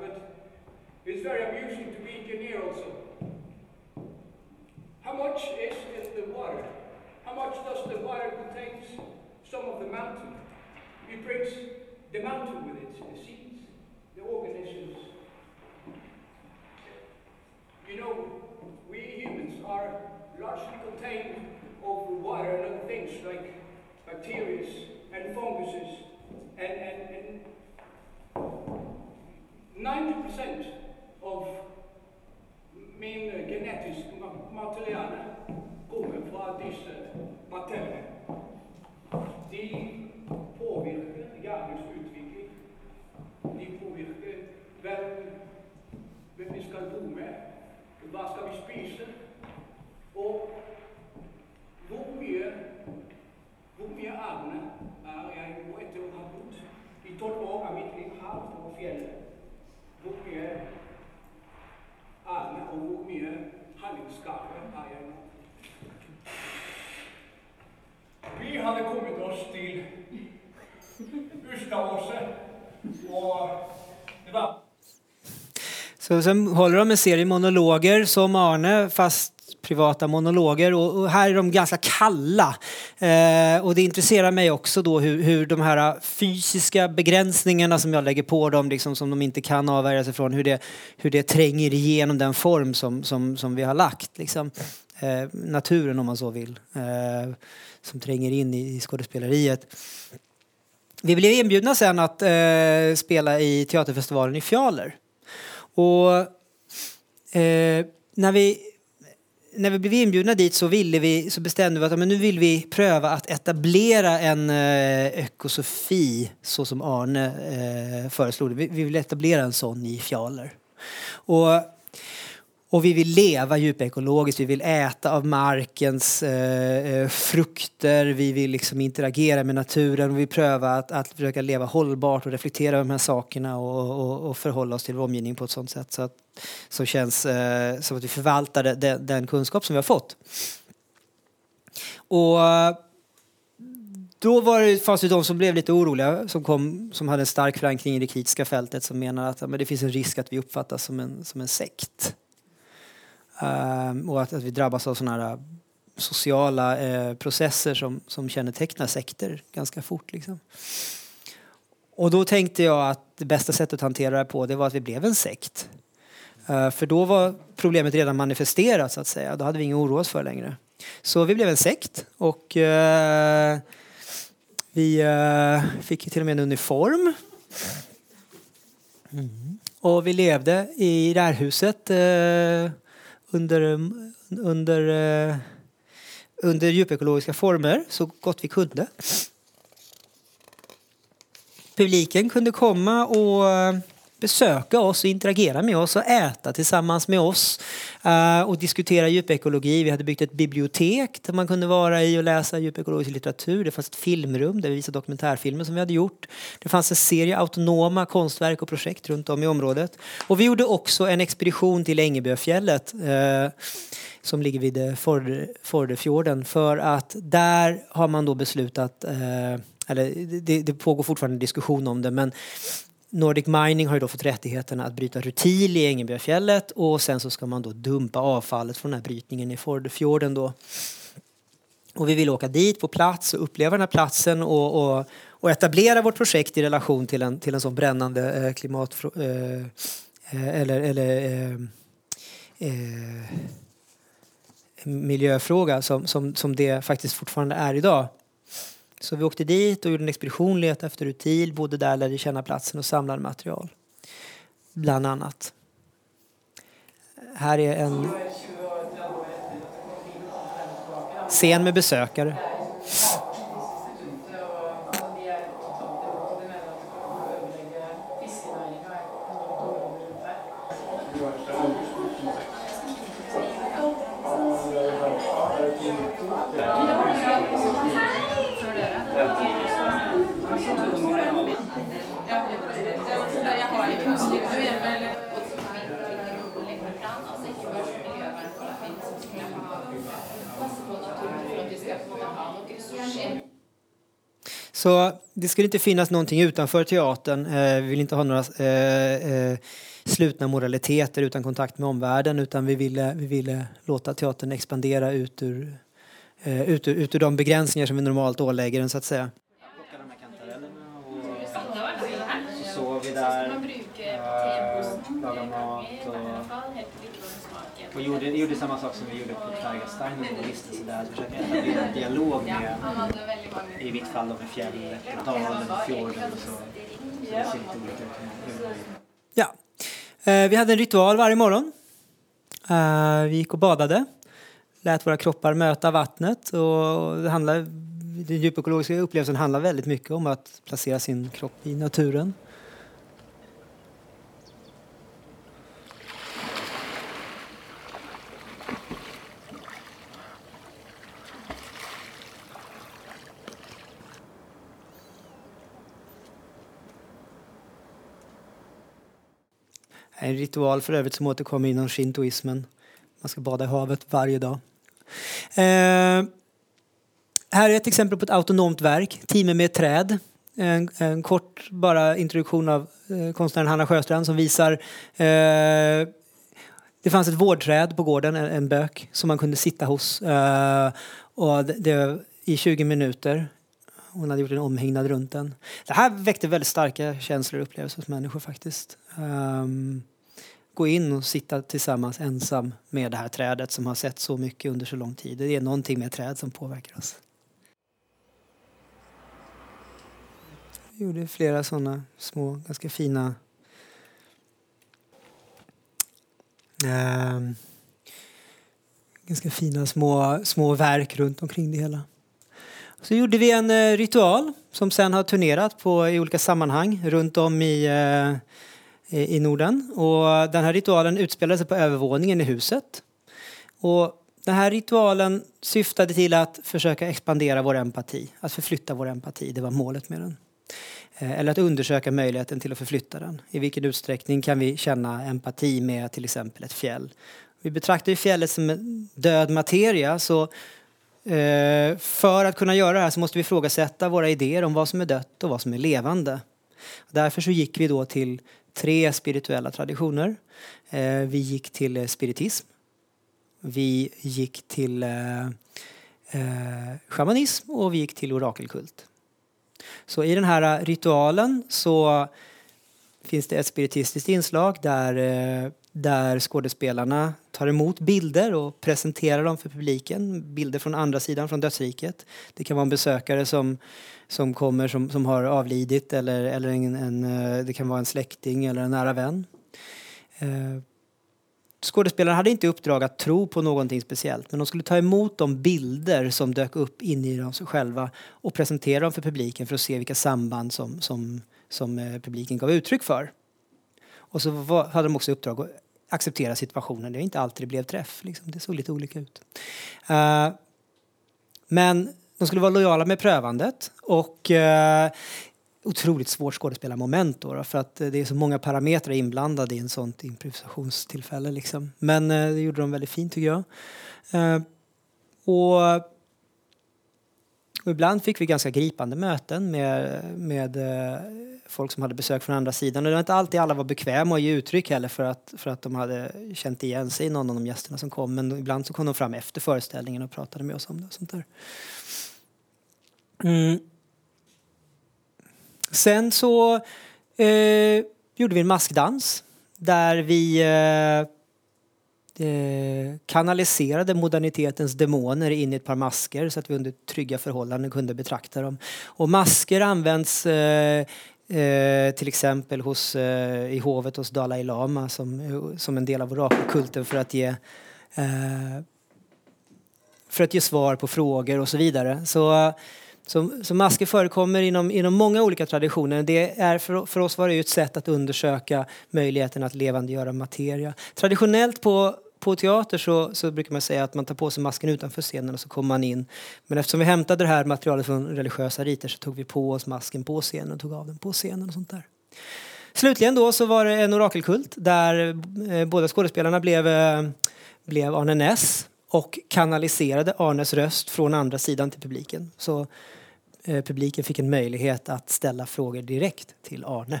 But it's very amusing to be engineer also. How much is in the water? How much does the water contain some of the mountain? It brings the mountain with it, the seeds, the organisms, you know, we humans are largely contained of water and other things like bacteria and funguses and, and, and 90% av min genetiska material kommer från dessa bakterier. De påverkar hjärnans utveckling. De påverkar vem, vem vi ska bo med. vad ska vi spisa och hur mycket, hur mycket evne är jeg ett år har bott. i tolv år av mitt liv her på fjället. Hvor mye evne og hvor mye handlingsgave er jeg nå? Vi hadde kommet oss til Ustadåset, og det var Så sen håller de en serie monologer som Arne fast privata monologer och, och här är de ganska kalla. Eh, och det intresserar mig också då hur, hur de här fysiska begränsningarna som jag lägger på dem, liksom, som de inte kan avvärja sig från, hur det, hur det tränger igenom den form som, som, som vi har lagt. Liksom. Eh, naturen om man så vill, eh, som tränger in i, i skådespeleriet. Vi blev inbjudna sen att eh, spela i teaterfestivalen i Fjaler. Och eh, när vi när vi blev inbjudna dit så, ville vi, så bestämde vi att men nu vill vi pröva att etablera en eh, ekosofi så som Arne eh, föreslog. Vi, vi vill etablera en sån i Fjaler. Och och vi vill leva djupekologiskt, vi vill äta av markens eh, eh frukter, vi vill liksom interagera med naturen och vi prövar att, att försöka leva hållbart och reflektera över de här sakerna och, och, och, förhålla oss till vår omgivning på ett sånt sätt så att, som känns eh, som att vi förvaltar den, den kunskap som vi har fått. Och då var det, fanns det de som blev lite oroliga som, kom, som hade en stark förankring i det kritiska fältet som menar att ja, men det finns en risk att vi uppfattas som en, som en sekt. Ehm, och att, att vi drabbas av sådana här sociala eh, processer som, som kännetecknar sekter ganska fort. Liksom. Och då tänkte jag att det bästa sättet att hantera det på det var att vi blev en sekt. Uh, för då var problemet redan manifesterat så att säga. Då hade vi ingen oro oss för längre. Så vi blev en sekt och uh, vi uh, fick till och med en uniform. Mm. Och vi levde i det här huset under, under, eh, under djupekologiska former så gott vi kunde. Publiken kunde komma och eh, besöka oss och interagera med oss och äta tillsammans med oss eh, och diskutera djupekologi. Vi hade byggt ett bibliotek där man kunde vara i och läsa djupekologisk litteratur. Det fanns ett filmrum där vi visade dokumentärfilmer som vi hade gjort. Det fanns en serie autonoma konstverk och projekt runt om i området. Och vi gjorde också en expedition till Ängeböfjället eh, som ligger vid eh, Fordefjorden för att där har man då beslutat eller det, det, pågår fortfarande en diskussion om det men Nordic Mining har ju då fått rättigheterna att bryta rutil i Ängelbyfjället och sen så ska man då dumpa avfallet från den här brytningen i Fordfjorden då. Och vi vill åka dit på plats och uppleva den här platsen och, och, och etablera vårt projekt i relation till en, till en sån brännande eh, klimat... Eh, eh, eller, eller eh, eh, miljöfråga som, som, som det faktiskt fortfarande är idag. Så vi åkte dit och gjorde en expedition, letade efter util, bodde där, lärde känna platsen och samlade material. Bland annat. Här är en scen med besökare. Så det skulle inte finnas någonting utanför teatern. Eh, vi vill inte ha några eh, eh, slutna moraliteter utan kontakt med omvärlden utan vi ville, vi ville låta teatern expandera ut ur, ut, ur, ut ur de begränsningar som vi normalt ålägger den så att säga. Så sov vi där, lagade mat och gjorde, gjorde samma sak som vi gjorde på Tvergasteinen och vistelse där. försökte jag etablera en dialog med, i mitt fall då med fjället, dalen, fjorden och så. Så det ser lite olika ut. Ja. Eh, vi hade en ritual varje morgon. Eh, vi gick och badade. Lät våra kroppar möta vattnet. Och det handlade den djupekologiska upplevelsen handlar väldigt mycket om att placera sin kropp i naturen. En ritual för övrigt som återkommer inom shintoismen. Man ska bada i havet varje dag. Eh, här är ett exempel på ett autonomt verk, Timme med ett träd. En, en, kort bara introduktion av eh, konstnären Hanna Sjöstrand som visar eh, det fanns ett vårdträd på gården, en, en bök, som man kunde sitta hos. eh, och det, det, I 20 minuter. Hon hade gjort en omhägnad runt den. Det här väckte väldigt starka känslor och upplevelser hos människor faktiskt. Um, gå in och sitta tillsammans ensam med det här trädet som har sett så mycket under så lång tid. Det är någonting med träd som påverkar oss. Vi gjorde flera sådana små, ganska fina eh, ganska fina små, små verk runt omkring det hela. Så gjorde vi en eh, ritual som sen har turnerat på, i olika sammanhang runt om i, eh, i Norden. Och den här ritualen utspelade sig på övervåningen i huset. Och den här ritualen syftade till att försöka expandera vår empati, att förflytta vår empati. Det var målet med den. Eh, eller att undersöka möjligheten till att förflytta den. I vilken utsträckning kan vi känna empati med till exempel ett fjäll? Vi betraktar ju fjället som död materia så eh, för att kunna göra det här så måste vi ifrågasätta våra idéer om vad som är dött och vad som är levande. Därför så gick vi då till tre spirituella traditioner. Eh, vi gick till eh, spiritism. Vi gick till eh, shamanism och vi gick till orakelkult. Så i den här ritualen så finns det ett spiritistiskt inslag där, där skådespelarna tar emot bilder och presenterar dem för publiken. Bilder från andra sidan, från dödsriket. Det kan vara en besökare som, som kommer som, som har avlidit eller, eller en, en, eh, det kan vara en släkting eller en nära vän. Eh, Skådespelarna hade inte uppdrag att tro på någonting speciellt men de skulle ta emot de bilder som dök upp inne i dem själva och presentera dem för publiken för att se vilka samband som, som, som eh, publiken gav uttryck för. Och så var, hade de också uppdrag att acceptera situationen. Det är inte alltid det blev träff. Liksom. Det såg lite olika ut. Uh, men de skulle vara lojala med prövandet och eh, otroligt svårt skådespelarmoment då, då, för att eh, det är så många parametrar inblandade i en sånt improvisationstillfälle liksom. Men eh, det gjorde de väldigt fint tycker jag. Eh, och, och, ibland fick vi ganska gripande möten med, med eh, folk som hade besök från andra sidan. Och det var inte alltid alla var bekväma att ge uttryck heller för att, för att de hade känt igen sig i någon av de gästerna som kom. Men ibland så kom de fram efter föreställningen och pratade med oss om det och sånt där. Mm. Sen så eh, gjorde vi en maskdans där vi eh, eh, kanaliserade modernitetens demoner in i ett par masker så att vi under trygga förhållanden kunde betrakta dem. Och masker används eh, eh, till exempel hos, eh, i hovet hos Dalai Lama som, som en del av orakelkulten för att ge eh, för att ge svar på frågor och så vidare. Så så, så masker förekommer inom, inom många olika traditioner. Det är för, för oss var det ett sätt att undersöka möjligheten att levandegöra materia. Traditionellt på, på teater så, så brukar man säga att man tar på sig masken utanför scenen och så kommer man in. Men eftersom vi hämtade det här materialet från religiösa riter så tog vi på oss masken på scenen och tog av den på scenen och sånt där. Slutligen då så var det en orakelkult där eh, båda skådespelarna blev, eh, blev Arne Ness och kanaliserade Arnes röst från andra sidan till publiken. Så eh, publiken fick en möjlighet att ställa frågor direkt till Arne.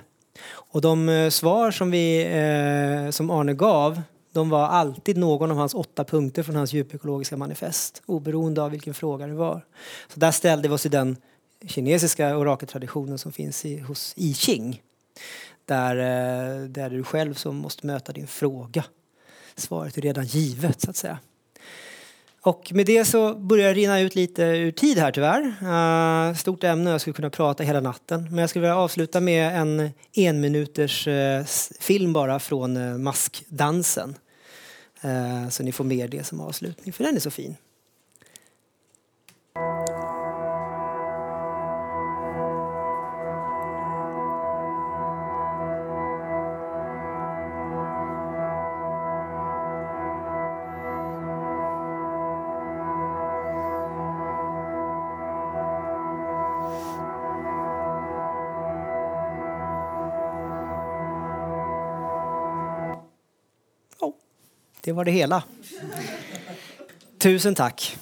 Och de eh, svar som, vi, eh, som Arne gav de var alltid någon av hans åtta punkter från hans djupekologiska manifest oberoende av vilken fråga det var. Så där ställde vi oss i den kinesiska orakeltraditionen som finns i, hos I Ching. Där, eh, där är du själv som måste möta din fråga. Svaret är redan givet så att säga. Och med det så börjar det rinna ut lite ur tid här tyvärr. Uh, stort ämne, jag skulle kunna prata hela natten. Men jag skulle vilja avsluta med en enminuters uh, film bara från uh, maskdansen. så ni får med det som avslutning, för den är så fin. Det var det hela. Tusen tack.